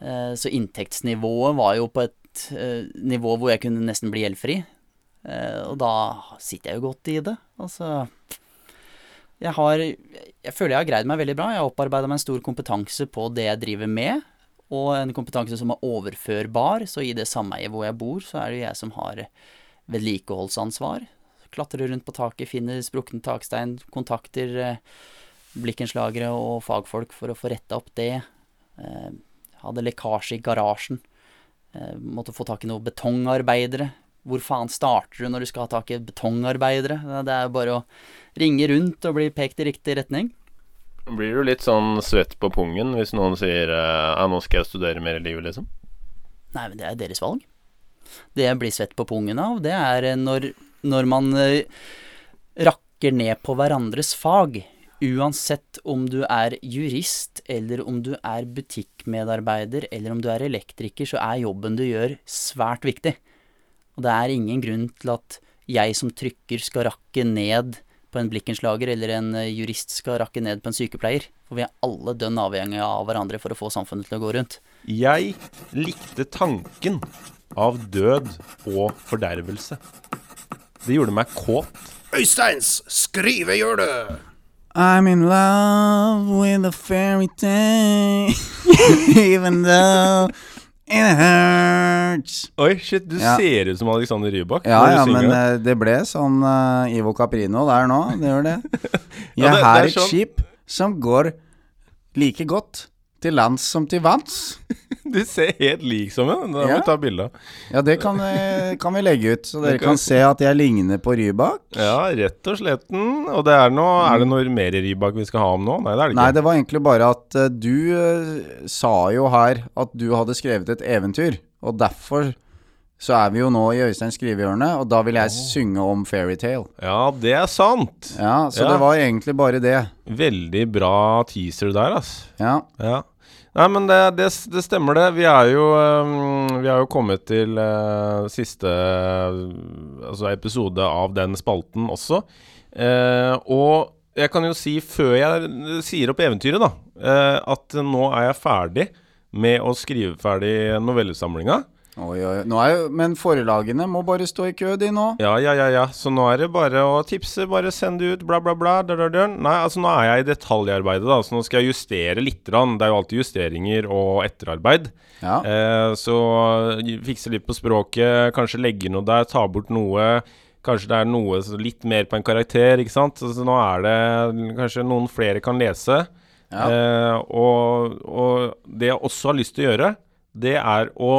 Eh, så inntektsnivået var jo på et eh, nivå hvor jeg kunne nesten bli gjeldfri. Eh, og da sitter jeg jo godt i det. Altså jeg har Jeg føler jeg har greid meg veldig bra. Jeg har opparbeida meg en stor kompetanse på det jeg driver med, og en kompetanse som er overførbar. Så i det sameiet hvor jeg bor, så er det jo jeg som har vedlikeholdsansvar. Klatrer rundt på taket, finner sprukne takstein, kontakter blikkenslagere og fagfolk for å få retta opp det. Eh, hadde lekkasje i garasjen. Eh, måtte få tak i noen betongarbeidere. Hvor faen starter du når du skal ha tak i betongarbeidere? Det er jo bare å ringe rundt og bli pekt i riktig retning. Blir du litt sånn svett på pungen hvis noen sier eh, ja, nå skal jeg studere mer i livet, liksom? Nei, men det er deres valg. Det jeg blir svett på pungen av, det er når, når man rakker ned på hverandres fag. Uansett om du er jurist, eller om du er butikkmedarbeider, eller om du er elektriker, så er jobben du gjør, svært viktig. Og det er ingen grunn til at jeg som trykker skal rakke ned på en blikkenslager, eller en eh, jurist skal rakke ned på en sykepleier. For vi er alle dønn avhengige av hverandre for å få samfunnet til å gå rundt. Jeg likte tanken av død og fordervelse. Det gjorde meg kåt. Øysteins skrivehjørne! I'm in love with a fairy tale, *laughs* even though it hurts. Oi, shit, du Ja. ser ut som Alexander Rybak. Ja, ja, men det. eh, det ble sånn uh, Ivo Caprino der nå. Det gjør det. *laughs* Jeg Ja, det- det har er et sånn. skip som går like godt til lands som til vanns. *laughs* Du ser helt lik som en. Da må Ja. vi ta bilde av. Ja, det kan, eh, kan vi legge ut, så dere kan- se at jeg ligner på Rybak. Ja, rett og slett. Og det er, noe, er det noe mer Rybak vi skal ha om nå? Nei, det er det ikke. Nei, det var egentlig bare at eh, du uh, sa jo her at du hadde skrevet et eventyr, og derfor så er vi jo nå i Øystein skrivehjørne, og da vil jeg synge om Fairytale. Ja, det er sant. Ja, så Ja. det var egentlig bare det. Veldig bra teaser der, ass. Ja. Ja. Nei, men det, det, det stemmer det. Vi er jo, øhm, vi er jo kommet til uh, siste altså episode av den spalten også. Uh, og jeg kan jo si, før jeg sier opp eventyret, da, uh, at nå er jeg ferdig med å skrive ferdig novellesamlinga. Oi, oi. Jo, men forlagene må bare stå i kø, de nå. Ja, ja, ja, ja. Så nå er det bare å tipse, bare send det ut, bla, bla, bla. Dør, dør, dør. Nei, altså nå er jeg i detaljarbeidet, da, så nå skal jeg justere litt. grann. Det er jo alltid justeringer og etterarbeid. Ja. Eh, så fikse litt på språket, kanskje legge noe der, ta bort noe. Kanskje det er noe så litt mer på en karakter, ikke sant. Så nå er det kanskje noen flere kan lese. Ja. Eh, og, og det jeg også har lyst til å gjøre, det er å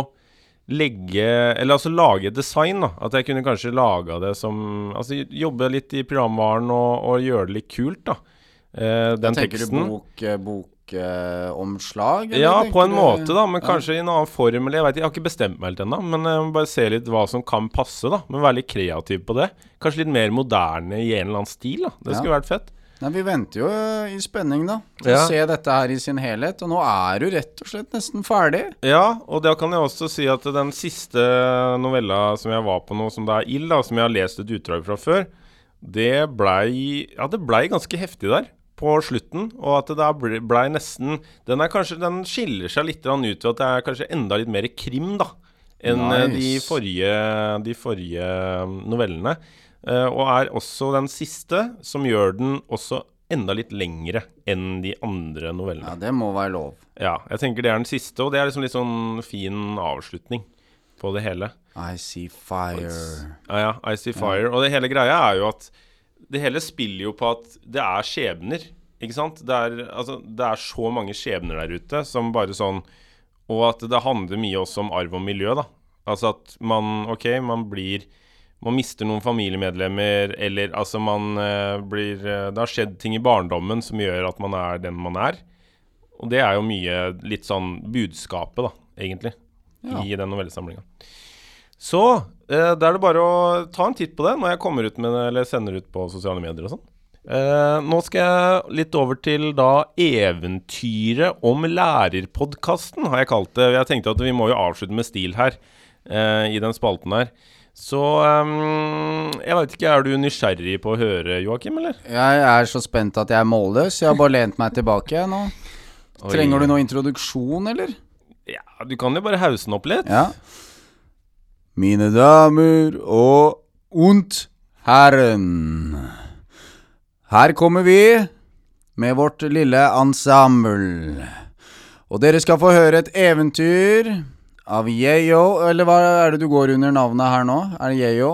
legge Eller altså lage design, da. At jeg kunne kanskje laga det som Altså jobbe litt i programvaren og, og gjøre det litt kult, da. Eh, den Tenker teksten. du bok, bokomslag? Ja, på en måte, da, men kanskje i en annen form. Eller jeg vet ikke, jeg har ikke bestemt meg helt ennå. Men jeg må bare se litt hva som kan passe, da. Men være litt kreativ på det. Kanskje litt mer moderne i en eller annen stil, da. Det Ja. skulle vært fett. Nei, Vi venter jo eh, i spenning, da, til Ja. å se dette her i sin helhet. Og nå er du rett og slett nesten ferdig. Ja, og da kan jeg også si at den siste novella som jeg var på nå, som det er ild, da, som jeg har lest et utdrag fra før, det blei Ja, det blei ganske heftig der på slutten, og at det da blei ble nesten Den er kanskje Den skiller seg litt ut ved at det er kanskje enda litt mer krim, da, enn nice. de forrige, de forrige novellene. Eh, og er også den siste som gjør den også enda litt lengre enn de andre novellene. Ja, det må være lov. Ja, jeg tenker det er den siste, og det er liksom litt sånn fin avslutning på det hele. I see fire. Ja, ja, I See Fire. Og det hele greia er jo at det hele spiller jo på at det er skjebner, ikke sant? Det er, altså, det er så mange skjebner der ute som bare sånn Og at det handler mye også om arv og miljø, da. Altså at man OK, man blir man mister noen familiemedlemmer, eller altså man uh, blir uh, Det har skjedd ting i barndommen som gjør at man er den man er. Og det er jo mye litt sånn budskapet, da, egentlig, Ja. i den novellesamlinga. Så uh, da er det bare å ta en titt på det når jeg kommer ut med det, eller sender ut på sosiale medier og sånn. Nå skal jeg litt over til da eventyret om lærerpodkasten, har jeg kalt det. Jeg tenkte at vi må jo avslutte med stil her, i den spalten her. Så um, jeg veit ikke, er du nysgjerrig på å høre, Joakim, eller? Jeg er så spent at jeg er målløs. Jeg har bare lent meg tilbake nå. Oi. Trenger du noe introduksjon, eller? Ja, du kan jo bare hause den opp litt. Ja. Mine damer og und herren. Her kommer vi med vårt lille ensemble. Og dere skal få høre et eventyr av Yeo Eller hva er det du går under navnet her nå? Er det Yeo,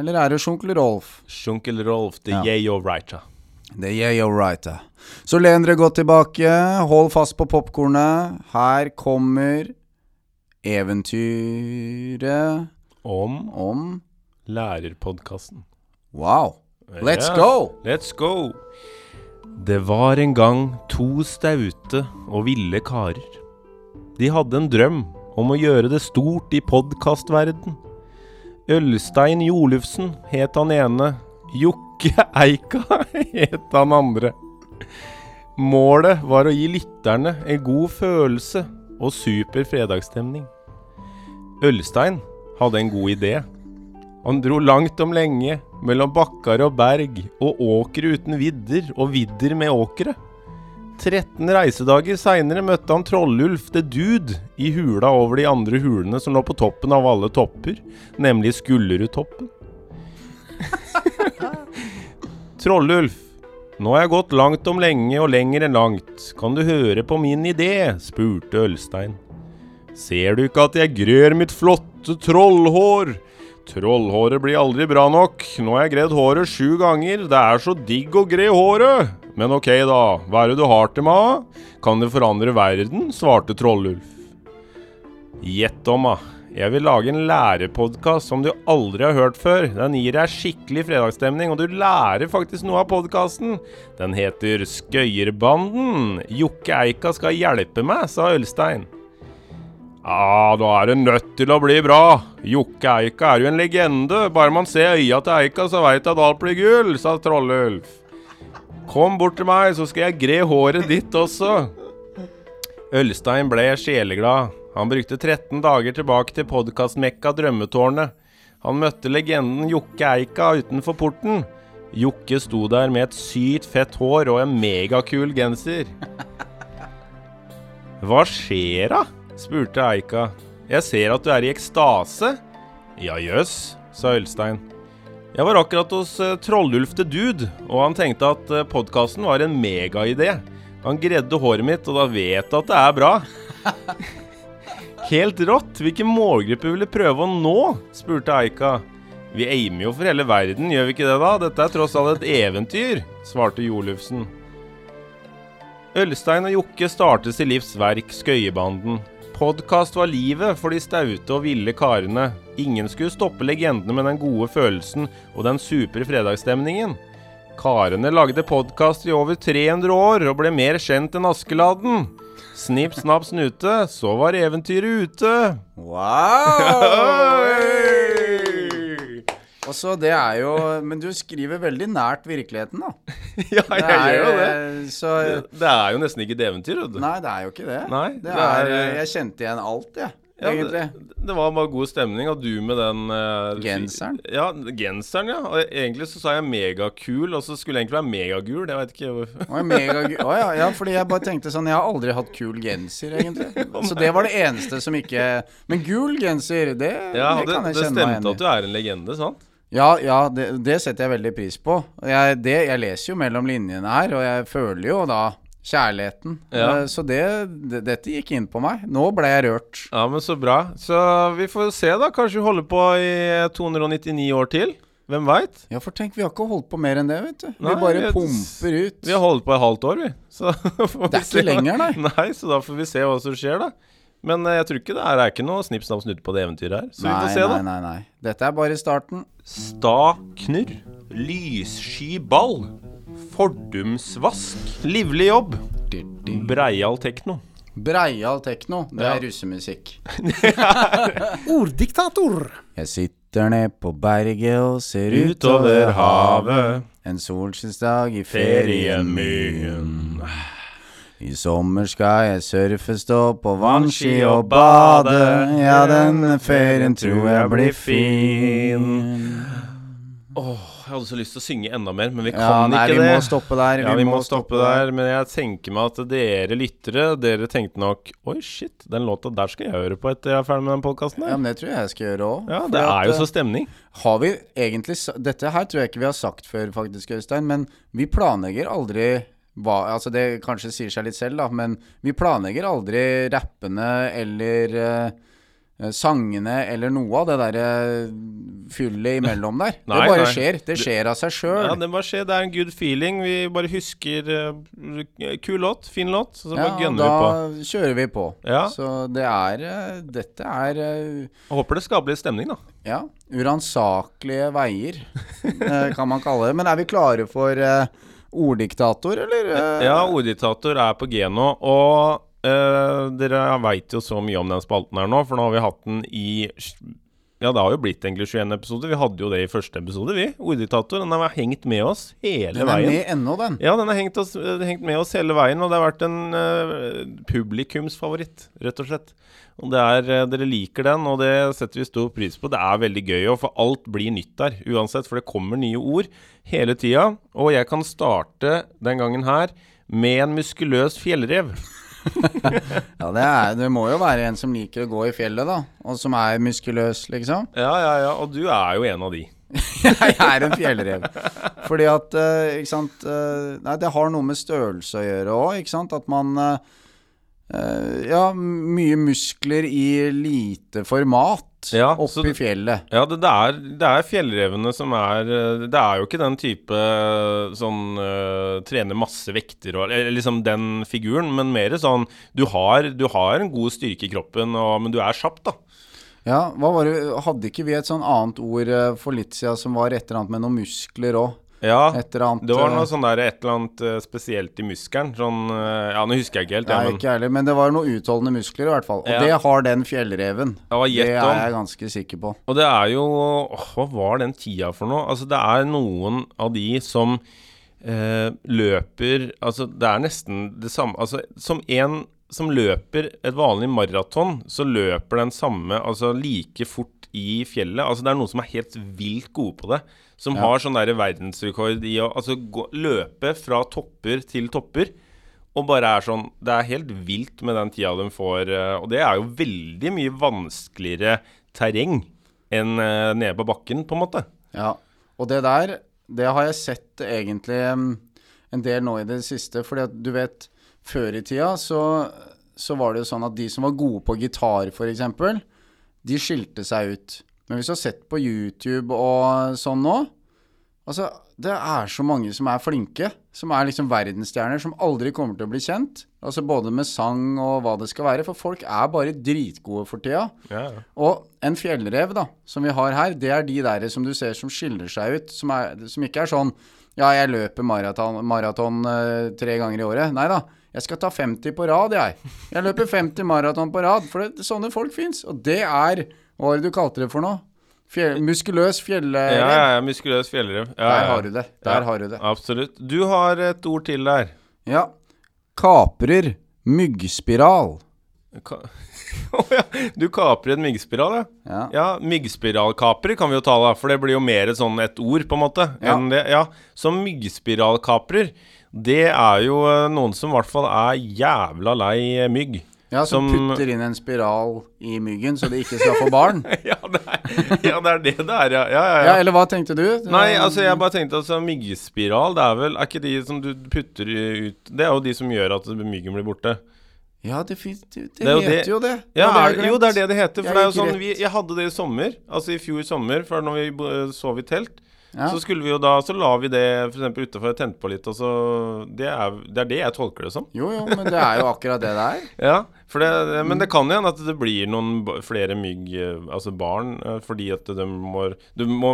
eller er det Sjunkel Rolf? Sjunkel Rolf de Ja. Yeo Writer. Det er Yeo Writer. Så len dere godt tilbake, hold fast på popkornet. Her kommer eventyret Om om lærerpodkasten. Wow. Let's yeah. go! Let's go! Det var en gang to staute og ville karer. De hadde en drøm om å gjøre det stort i podkastverden. Ølstein Jolufsen het han ene. Jokke Eika *laughs* het han andre. Målet var å gi lytterne en god følelse og super fredagsstemning. Ølstein hadde en god idé. Han dro langt om lenge, mellom bakkar og berg, og åkre uten vidder, og vidder med åkre. 13 reisedager seinere møtte han Trollulf the Dude i hula over de andre hulene som lå på toppen av alle topper, nemlig Skullerudtoppen. *laughs* Trollulf, nå har jeg gått langt om lenge og lenger enn langt. Kan du høre på min idé? spurte Ølstein. Ser du ikke at jeg grør mitt flotte trollhår? Trollhåret blir aldri bra nok. Nå har jeg gredd håret sju ganger. Det er så digg å gre håret. Men ok, da. Hva er det du har til meg? Kan det forandre verden? svarte Trollulf. Gjett om, da. Jeg vil lage en lærepodkast som du aldri har hørt før. Den gir deg skikkelig fredagsstemning, og du lærer faktisk noe av podkasten. Den heter Skøyerbanden. Jokke Eika skal hjelpe meg, sa Ølstein. Ja, da er det nødt til å bli bra. Jokke Eika er jo en legende. Bare man ser øya til Eika, så veit at alt blir gull, sa Trollulf. Kom bort til meg, så skal jeg gre håret ditt også. Ølstein ble sjeleglad. Han brukte 13 dager tilbake til podkastmekka Drømmetårnet. Han møtte legenden Jokke Eika utenfor porten. Jokke sto der med et sykt fett hår og en megakul genser. Hva skjer da? Spurte Eika. Jeg ser at du er i ekstase. Ja jøss, sa Ølstein. Jeg var akkurat hos uh, Trollulf the Dude, og han tenkte at uh, podkasten var en megaidé. Han gredde håret mitt, og da vet jeg at det er bra. *laughs* Helt rått. Hvilken målgruppe vil du prøve å nå? spurte Eika. Vi aimer jo for hele verden, gjør vi ikke det da? Dette er tross alt et eventyr, svarte Jolufsen. Ølstein og Jokke startet sitt livs verk, Skøyebanden. Podkast var livet for de staute og ville karene. Ingen skulle stoppe legendene med den gode følelsen og den supre fredagsstemningen. Karene lagde podkast i over 300 år og ble mer kjent enn Askeladden. Snipp, snapp, snute, så var eventyret ute. Wow! *laughs* Og så det er jo Men du skriver veldig nært virkeligheten, da. *laughs* ja, jeg gjør jo det. eh, Så det. Det er jo nesten ikke et eventyr, vet du. Nei, det er jo ikke det. Nei, det det er, er- Jeg kjente igjen alt, jeg, Ja, det, det var bare god stemning, og du med den uh, Genseren? Ja, genseren, ja. Og egentlig så sa jeg megakul, og så skulle jeg egentlig være megagul. Jeg vet ikke hvorfor. Å, oh, ja, ja, fordi jeg bare tenkte sånn Jeg har aldri hatt kul genser, egentlig. *laughs* Så det var det eneste som ikke Men gul genser, det, Ja, det det, kan jeg kjenne meg stemte at du er en legende, sant? Ja, ja det, det setter jeg veldig pris på. Jeg, det, jeg leser jo mellom linjene her, og jeg føler jo da kjærligheten. Ja. Eh, Så det, det, dette gikk inn på meg. Nå ble jeg rørt. Ja, men så bra. Så vi får se, da. Kanskje vi holder på i 299 år til. Hvem veit? Ja, for tenk, vi har ikke holdt på mer enn det, vet du. Nei, vi bare vi, pumper ut. Vi har holdt på et halvt år, vi. Så *laughs* får Det er se ikke lenger, nei. Nei, så da får vi se hva som skjer, da. Men eh, jeg tror ikke det er, det er ikke noe snipp, snapp, snutt på det eventyret her. Så vi nei, får se, da. nei, nei, nei. Dette er bare starten. Sta knurr. Lyssky ball. Fordumsvask. Livlig jobb. Breial tekno. Breial tekno, det Ja. er russemusikk. *laughs* Orddiktator. Jeg sitter ned på berget og ser Utover havet. En solskinnsdag i ferien min. I sommer skal jeg surfe, stå på vannski og bade. Ja, denne ferien tror jeg blir fin. Åh, jeg hadde så lyst til å synge enda mer, men vi Ja, kan nei, ikke vi det. må stoppe der. Ja, vi må stoppe der, men jeg tenker meg at dere lyttere, dere tenkte nok Oi, shit, den låta der skal jeg høre på etter jeg er ferdig med den podkasten Ja, men det tror jeg jeg skal gjøre òg. Ja, det er jo så stemning. Har vi egentlig Dette her tror jeg ikke vi har sagt før, faktisk, Øystein. Men vi planlegger aldri hva Altså, det kanskje sier seg litt selv, da, men vi planlegger aldri rappene eller eh, eh, sangene eller noe av det derre fyllet imellom der. *laughs* Nei, det bare nei. skjer. Det skjer av seg sjøl. Ja, det bare skjer. Det er en good feeling. Vi bare husker uh, Kul låt, fin låt, så bare gønner da vi på. kjører vi på. Ja. Så det er uh, Dette er uh, Jeg håper det skaper litt stemning, da. Ja, uransakelige veier, eh, kan man kalle det. Men er vi klare for eh, orddiktator, eller? eh? Ja, Orddiktator er på G nå. Og uh, dere veit jo så mye om den spalten her nå, for nå har vi hatt den i Ja, det har jo blitt egentlig 21 episoder. Vi hadde jo det i første episode, vi. Orddiktator. Den har hengt med oss hele veien. Den er veien. med ennå, den. Ja, den har hengt, eh, hengt med oss hele veien, og det har vært en uh, publikumsfavoritt, rett og slett. Er, eh, Dere liker den, og det setter vi stor pris på. Det er veldig gøy, for alt blir nytt der, uansett, for det kommer nye ord hele tida. Og jeg kan starte den gangen her med en muskuløs fjellrev. *laughs* Ja, det, er, det må jo være en som liker å gå i fjellet, da. Og som er muskuløs, liksom. *laughs* Ja, ja, ja, og du er jo en av de. Jeg er en fjellrev. Fordi at eh, Ikke sant eh, Nei, det har noe med størrelse å gjøre òg, ikke sant. At man Ja, mye muskler i lite format Ja, oppe i fjellet. Ja, det, det, er, det er fjellrevene som er eh, Det er jo ikke den type eh, sånn uh, trener masse vekter og Eller liksom den figuren, men mer sånn Du har, du har en god styrke i kroppen, og, men du er kjapp, da. Ja, det Hadde ikke vi et sånn annet ord eh, for litt siden som var et eller annet med noen muskler òg? Ja, det var eh, noe sånn der et eller annet eh, spesielt i muskelen. Sånn eh, Ja, nå husker jeg ikke helt, Nei, ja, men ikke heller, men det var noen utholdende muskler i hvert fall. Og Ja. det har den fjellreven. Ja, Det er jeg ganske sikker på. Og det er jo åh, Hva var den tida for noe? Altså, det er noen av de som eh, løper Altså, det er nesten det samme Altså, som en som løper et vanlig maraton, så løper den samme Altså like fort i fjellet. Altså, det er noen som er helt vilt gode på det. Som Ja. har sånn der verdensrekord i å altså, gå, løpe fra topper til topper. Og bare er sånn Det er helt vilt med den tida de får. eh, Og det er jo veldig mye vanskeligere terreng enn eh, nede på bakken, på en måte. Ja, og det der, det har jeg sett egentlig en del nå i det siste, fordi at du vet, før i tida så, så var det jo sånn at de som var gode på gitar for eksempel, de skilte seg ut. Men hvis du har sett på YouTube og sånn nå, altså, det er så mange som er flinke, som er liksom verdensstjerner, som aldri kommer til å bli kjent. Altså både med sang og hva det skal være, for folk er bare dritgode for tida. Yeah. Og en fjellrev, da, som vi har her, det er de der som du ser som skiller seg ut. Som, er, som ikke er sånn Ja, jeg løper maraton, maraton uh, tre ganger i året. Nei da. Jeg skal ta 50 på rad, jeg. Jeg løper 50 maraton på rad. For det, sånne folk fins. Og det er Hva var det du kalte det for noe? Fjell, muskuløs fjellrev. Ja, ja, ja, muskuløs fjellrev. Ja, Der har du det. Der Ja. har du det. Absolutt. Du har et ord til der. Ja. Kaprer myggspiral. Ka *laughs* Å ja, du kaprer en myggspiral, ja. Ja. Ja, myggspiralkaprer kan vi jo ta, da, for det blir jo mer sånn et ord, på en måte. Ja. Enn det, ja. Så myggspiralkaprer, det er jo eh, noen som i hvert fall er jævla lei eh, mygg. Ja, som, Som- putter inn en spiral i myggen så de ikke skal få barn. *laughs* ja, det er, ja, det er det det er, ja. Ja, ja, Ja, ja. eller hva tenkte du? Nei, altså jeg bare tenkte altså myggspiral, det er vel Er ikke de som du putter ut Det er jo de som gjør at myggen blir borte. Ja, det, det, det, Det er heter jo det. Ja, er, jo, det er det det heter. For Jeg det er jo sånn vi, Jeg hadde det i sommer, altså i fjor sommer, før når vi sov i telt. Ja. Så skulle vi jo da Så la vi det f.eks. utafor, tente på litt, og så det er, det er det jeg tolker det som. Jo, jo, men det er jo akkurat det det er. *laughs* Ja, for det, Men det kan hende at det blir noen flere mygg, eh, altså barn, eh, fordi at de må Du må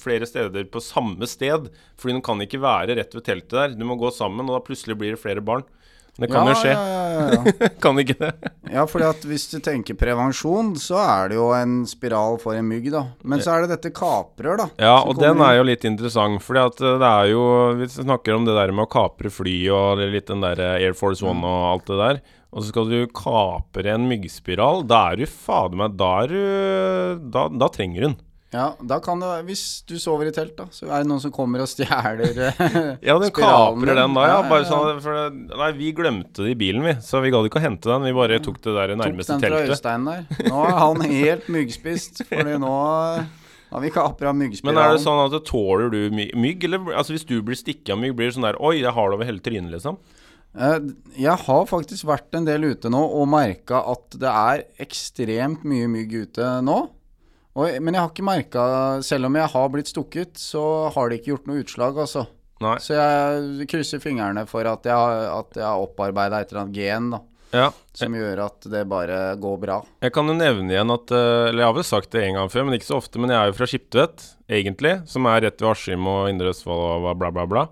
flere steder på samme sted. Fordi de kan ikke være rett ved teltet der. Du må gå sammen, og da plutselig blir det flere barn. Det kan ja, jo skje. Ja, ja, ja. *laughs* kan ikke det? ja, for hvis du tenker prevensjon, så er det jo en spiral for en mygg, da. Men så er det dette kaprør, da. Ja, og den er jo litt interessant, for eh, det er jo Vi snakker om det der med å kapre fly og litt den der eh, Air Force One og alt det der. Og så skal du kapre en myggspiral. Da er du fader meg Da er du Da, da trenger hun. Ja, da kan det Hvis du sover i telt, da, så er det noen som kommer og stjeler eh, *laughs* Ja, den kaprer den da, ja. Bare sånn for Nei, vi glemte det i bilen, vi. Så vi gadd ikke å hente den. Vi bare tok det der Tok nærmeste den fra teltet. Øystein der. Nå er han helt myggspist, fordi nå har vi kapra myggspiralen. Men er det sånn at tåler du mygg, eller altså hvis du blir stikket av mygg, blir det sånn der Oi, jeg har det over hele trynet, liksom? Eh, Jeg har faktisk vært en del ute nå og merka at det er ekstremt mye mygg ute nå. Og, men jeg har ikke merka Selv om jeg har blitt stukket, så har det ikke gjort noe utslag, altså. Nei. Så jeg krysser fingrene for at jeg har, at jeg har opparbeida et eller annet gen da, Ja. som gjør at det bare går bra. Jeg kan jo nevne igjen at eh, Eller jeg har vel sagt det en gang før, men ikke så ofte. Men jeg er jo fra Skiptvet, egentlig. Som er rett ved Askim og Indre Østfold og bla, bla, bla.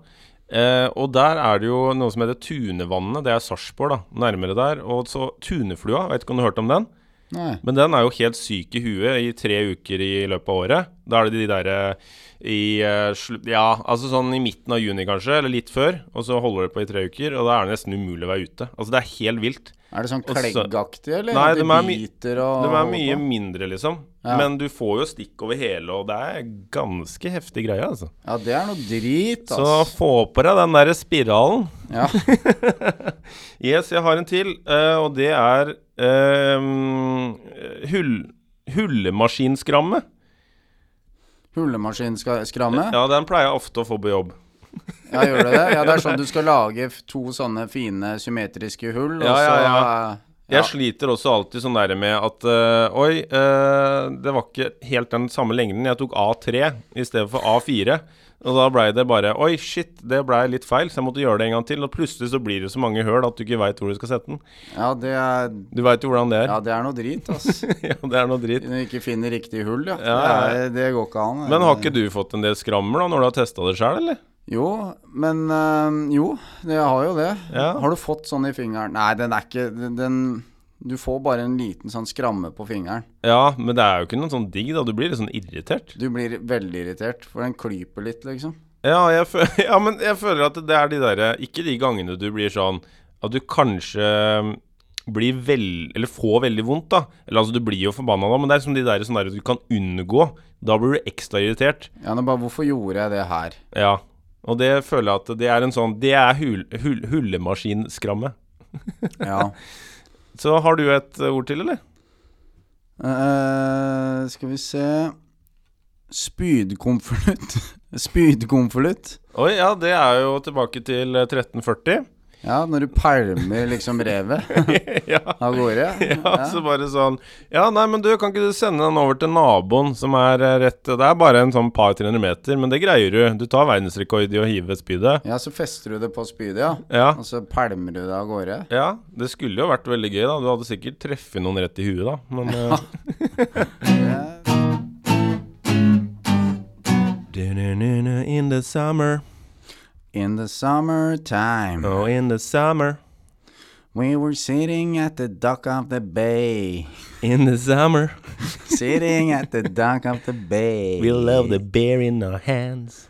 Eh, og der er det jo noe som heter Tunevannet. Det er Sarpsborg, da. Nærmere der. Og så Tuneflua. Vet ikke om du har hørt om den? Nei. Men den er jo helt syk i huet i tre uker i løpet av året. Da er det de derre i eh, Ja, altså sånn i midten av juni kanskje, eller litt før. Og så holder det på i tre uker, og da er det nesten umulig å være ute. Altså det er helt vilt. Er det sånn kleggaktig, eller? Nei, de er biter og De er mye mindre, liksom. Ja. Men du får jo stikk over hele, og det er ganske heftig greie, altså. Ja, det er noe drit, altså. Så få på deg den derre spiralen. Ja. *laughs* Yes, jeg har en til, eh, og det er eh, hull, hullemaskinskramme. Hullemaskinskramme? Ja, den pleier jeg ofte å få på jobb. Ja, gjør du det? Ja, det er sånn du skal *laughs* lage to sånne fine symmetriske hull, Ja, ja, ja. eh, Jeg sliter også alltid sånn der med at uh, Oi, uh, det var ikke helt den samme lengden. Jeg tok A3 i stedet for A4. Og da blei det bare Oi, shit, det blei litt feil, så jeg måtte gjøre det en gang til. Og plutselig så blir det så mange høl at du ikke veit hvor du skal sette den. Ja, det er, Du veit jo hvordan det er. ja, det er noe drit, ass. *laughs* Ja, det er noe drit. Når du ikke finner riktig hull, ja. Ja, Det, er, det går ikke an. Men har ikke du fått en del skrammer da, når du har testa det sjøl, eller? Jo, men øh, Jo, det har jo det. Ja. Har du fått sånn i fingeren? Nei, den er ikke den Du får bare en liten sånn skramme på fingeren. Ja, men det er jo ikke noe sånn digg, da. Du blir litt sånn irritert. Du blir veldig irritert, for den klyper litt, liksom. Ja, jeg fø *laughs* ja, men jeg føler at det er de derre Ikke de gangene du blir sånn at du kanskje mm, blir vel... Eller får veldig vondt, da. Eller altså, du blir jo forbanna da, men det er som de der sånn der du kan unngå. Da blir du ekstra irritert. Ja, men bare Hvorfor gjorde jeg det her? Ja. Og det føler jeg at det er en sånn Det er hul, hul, hullemaskinskramme. Ja. *laughs* Så har du et eh, ord til, eller? Uh, skal vi se Spydkonvolutt. *laughs* Spydkonvolutt. Oi, ja, det er jo tilbake til eh, 1340. Ja, når du pælmer liksom revet *laughs* ja. av gårde. *laughs* Ja, så bare sånn Ja, nei, men du, kan ikke du sende den over til naboen som er eh, rett Det er bare en sånn par 300 meter, men det greier du. Du tar verdensrekord i å hive spydet. Ja, så fester du det på spydet, ja. Ja. Og så pælmer du det av gårde. Ja, det skulle jo vært veldig gøy, da. Du hadde sikkert treffet noen rett i huet, da. Men eh, *laughs* In the summer, In the summertime. oh in the summer We were sitting at the dock of the bay. In the summer, *laughs* Sitting at the dock of the bay. we love the beer in our hands.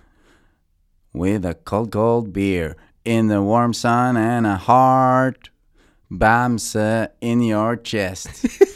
With a cold, cold beer. In the warm sun and a heart. Bamse in your chest. *laughs*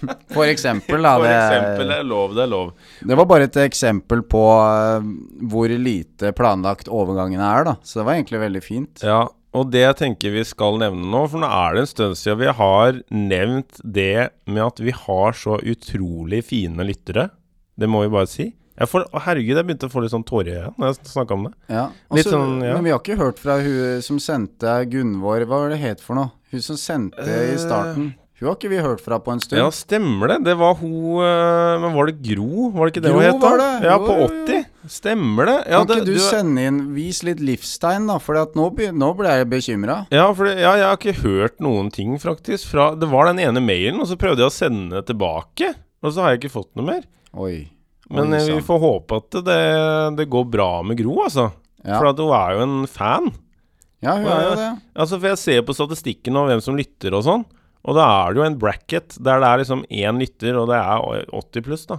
*laughs* For eksempel, da. For eksempel, det er lov, det er lov. Det var bare et eksempel på eh, hvor lite planlagt overgangene er, da. Så det var egentlig veldig fint. Ja, og det jeg tenker vi skal nevne nå, for nå er det en stund siden vi har nevnt det med at vi har så utrolig fine lyttere. Det må vi bare si. Jeg får, herregud, jeg begynte å få litt sånn tårer igjen når jeg snakka om det. Ja. Også, sånn, ja. Men vi har ikke hørt fra hun som sendte Gunvor Hva var det het for noe? Hun som sendte i starten. Hun har ikke vi hørt fra på en stund. Ja, stemmer det. Det var hun øh, Men var det Gro? Var det ikke det Gro hun het? da? var det. Ja, Jo, på jo, jo. 80. Stemmer det. Ja, kan det, ikke du, sende inn Vis litt livstegn, da? For nå, nå ble jeg bekymra. Ja, for det, ja, jeg har ikke hørt noen ting, faktisk. Fra, det var den ene mailen, og så prøvde jeg å sende det tilbake. Og så har jeg ikke fått noe mer. Oi. Men Oi, eh, vi får håpe at det, det går bra med Gro, altså. ja. For hun er jo en fan. ja, hun er jo det. Altså, For jeg ser på statistikken og hvem som lytter og sånn. Og da er det jo en bracket der det er liksom én lytter, og det er 80 pluss, da.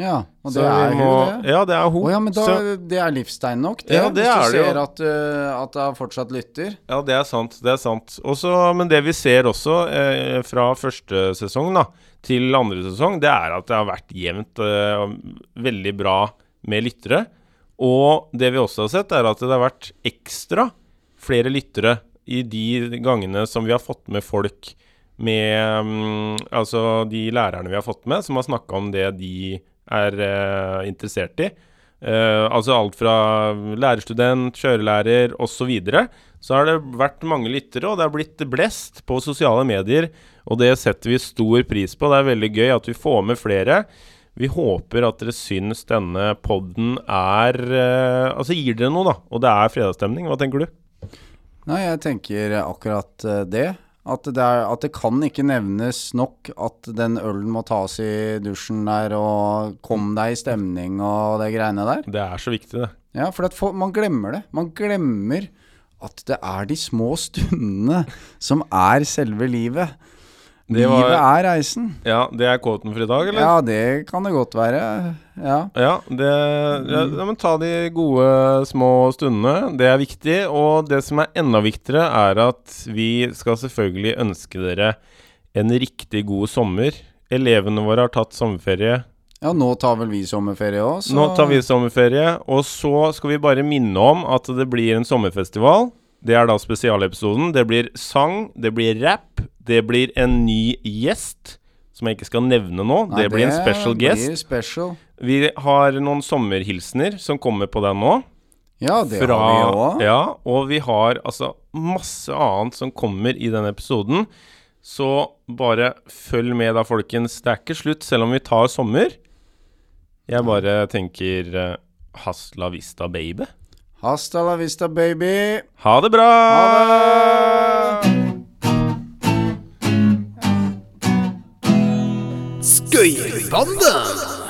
Ja, og Så det er må, hun, det. Ja, det er hun. Oh, ja, men da, Så, det er livstegn nok, det. Ja, det hvis er du det ser at, uh, at det fortsatt lytter. ja, det er sant. Det er sant. Også, men det vi ser også eh, fra første sesong da, til andre sesong, det er at det har vært jevnt eh, veldig bra med lyttere. Og det vi også har sett, er at det har vært ekstra flere lyttere i de gangene som vi har fått med folk med mm, Altså de lærerne vi har fått med, som har snakka om det de er uh, interessert i. Uh, altså alt fra lærerstudent, kjørelærer osv. Så, videre. så har det vært mange lyttere, og det har blitt blest på sosiale medier. Og det setter vi stor pris på. Det er veldig gøy at vi får med flere. Vi håper at dere syns denne podden er uh, Altså gir dere noe, da. Og det er fredagsstemning. Hva tenker du? Nei, jeg tenker akkurat det. At det, er, at det kan ikke nevnes nok at den ølen må tas i dusjen der, og kom deg i stemning og det greiene der. Det er så viktig, det. Ja, for at for, man glemmer det. Man glemmer at det er de små stundene som er selve livet. Det var- Livet er reisen. Ja, det er quoten for i dag, eller? Ja, det kan det godt være. Ja. Ja, det, ja, ja, men ta de gode små stundene. Det er viktig. Og det som er enda viktigere, er at vi skal selvfølgelig ønske dere en riktig god sommer. Elevene våre har tatt sommerferie. ja, nå tar vel vi sommerferie òg, Nå tar vi sommerferie. Og så skal vi bare minne om at det blir en sommerfestival. Det er da spesialepisoden. Det blir sang, det blir rap, det blir en ny gjest. Som jeg ikke skal nevne nå. Nei, det blir en special guest. Special. Vi har noen sommerhilsener som kommer på den nå. Ja, det Fra, har vi òg. Ja, og vi har altså masse annet som kommer i denne episoden. Så bare følg med da, folkens. Det er ikke slutt selv om vi tar sommer. Jeg bare tenker uh, Hasta la vista, baby. Hasta la vista, baby. Ha det bra! Ha det! Skøyerbanden!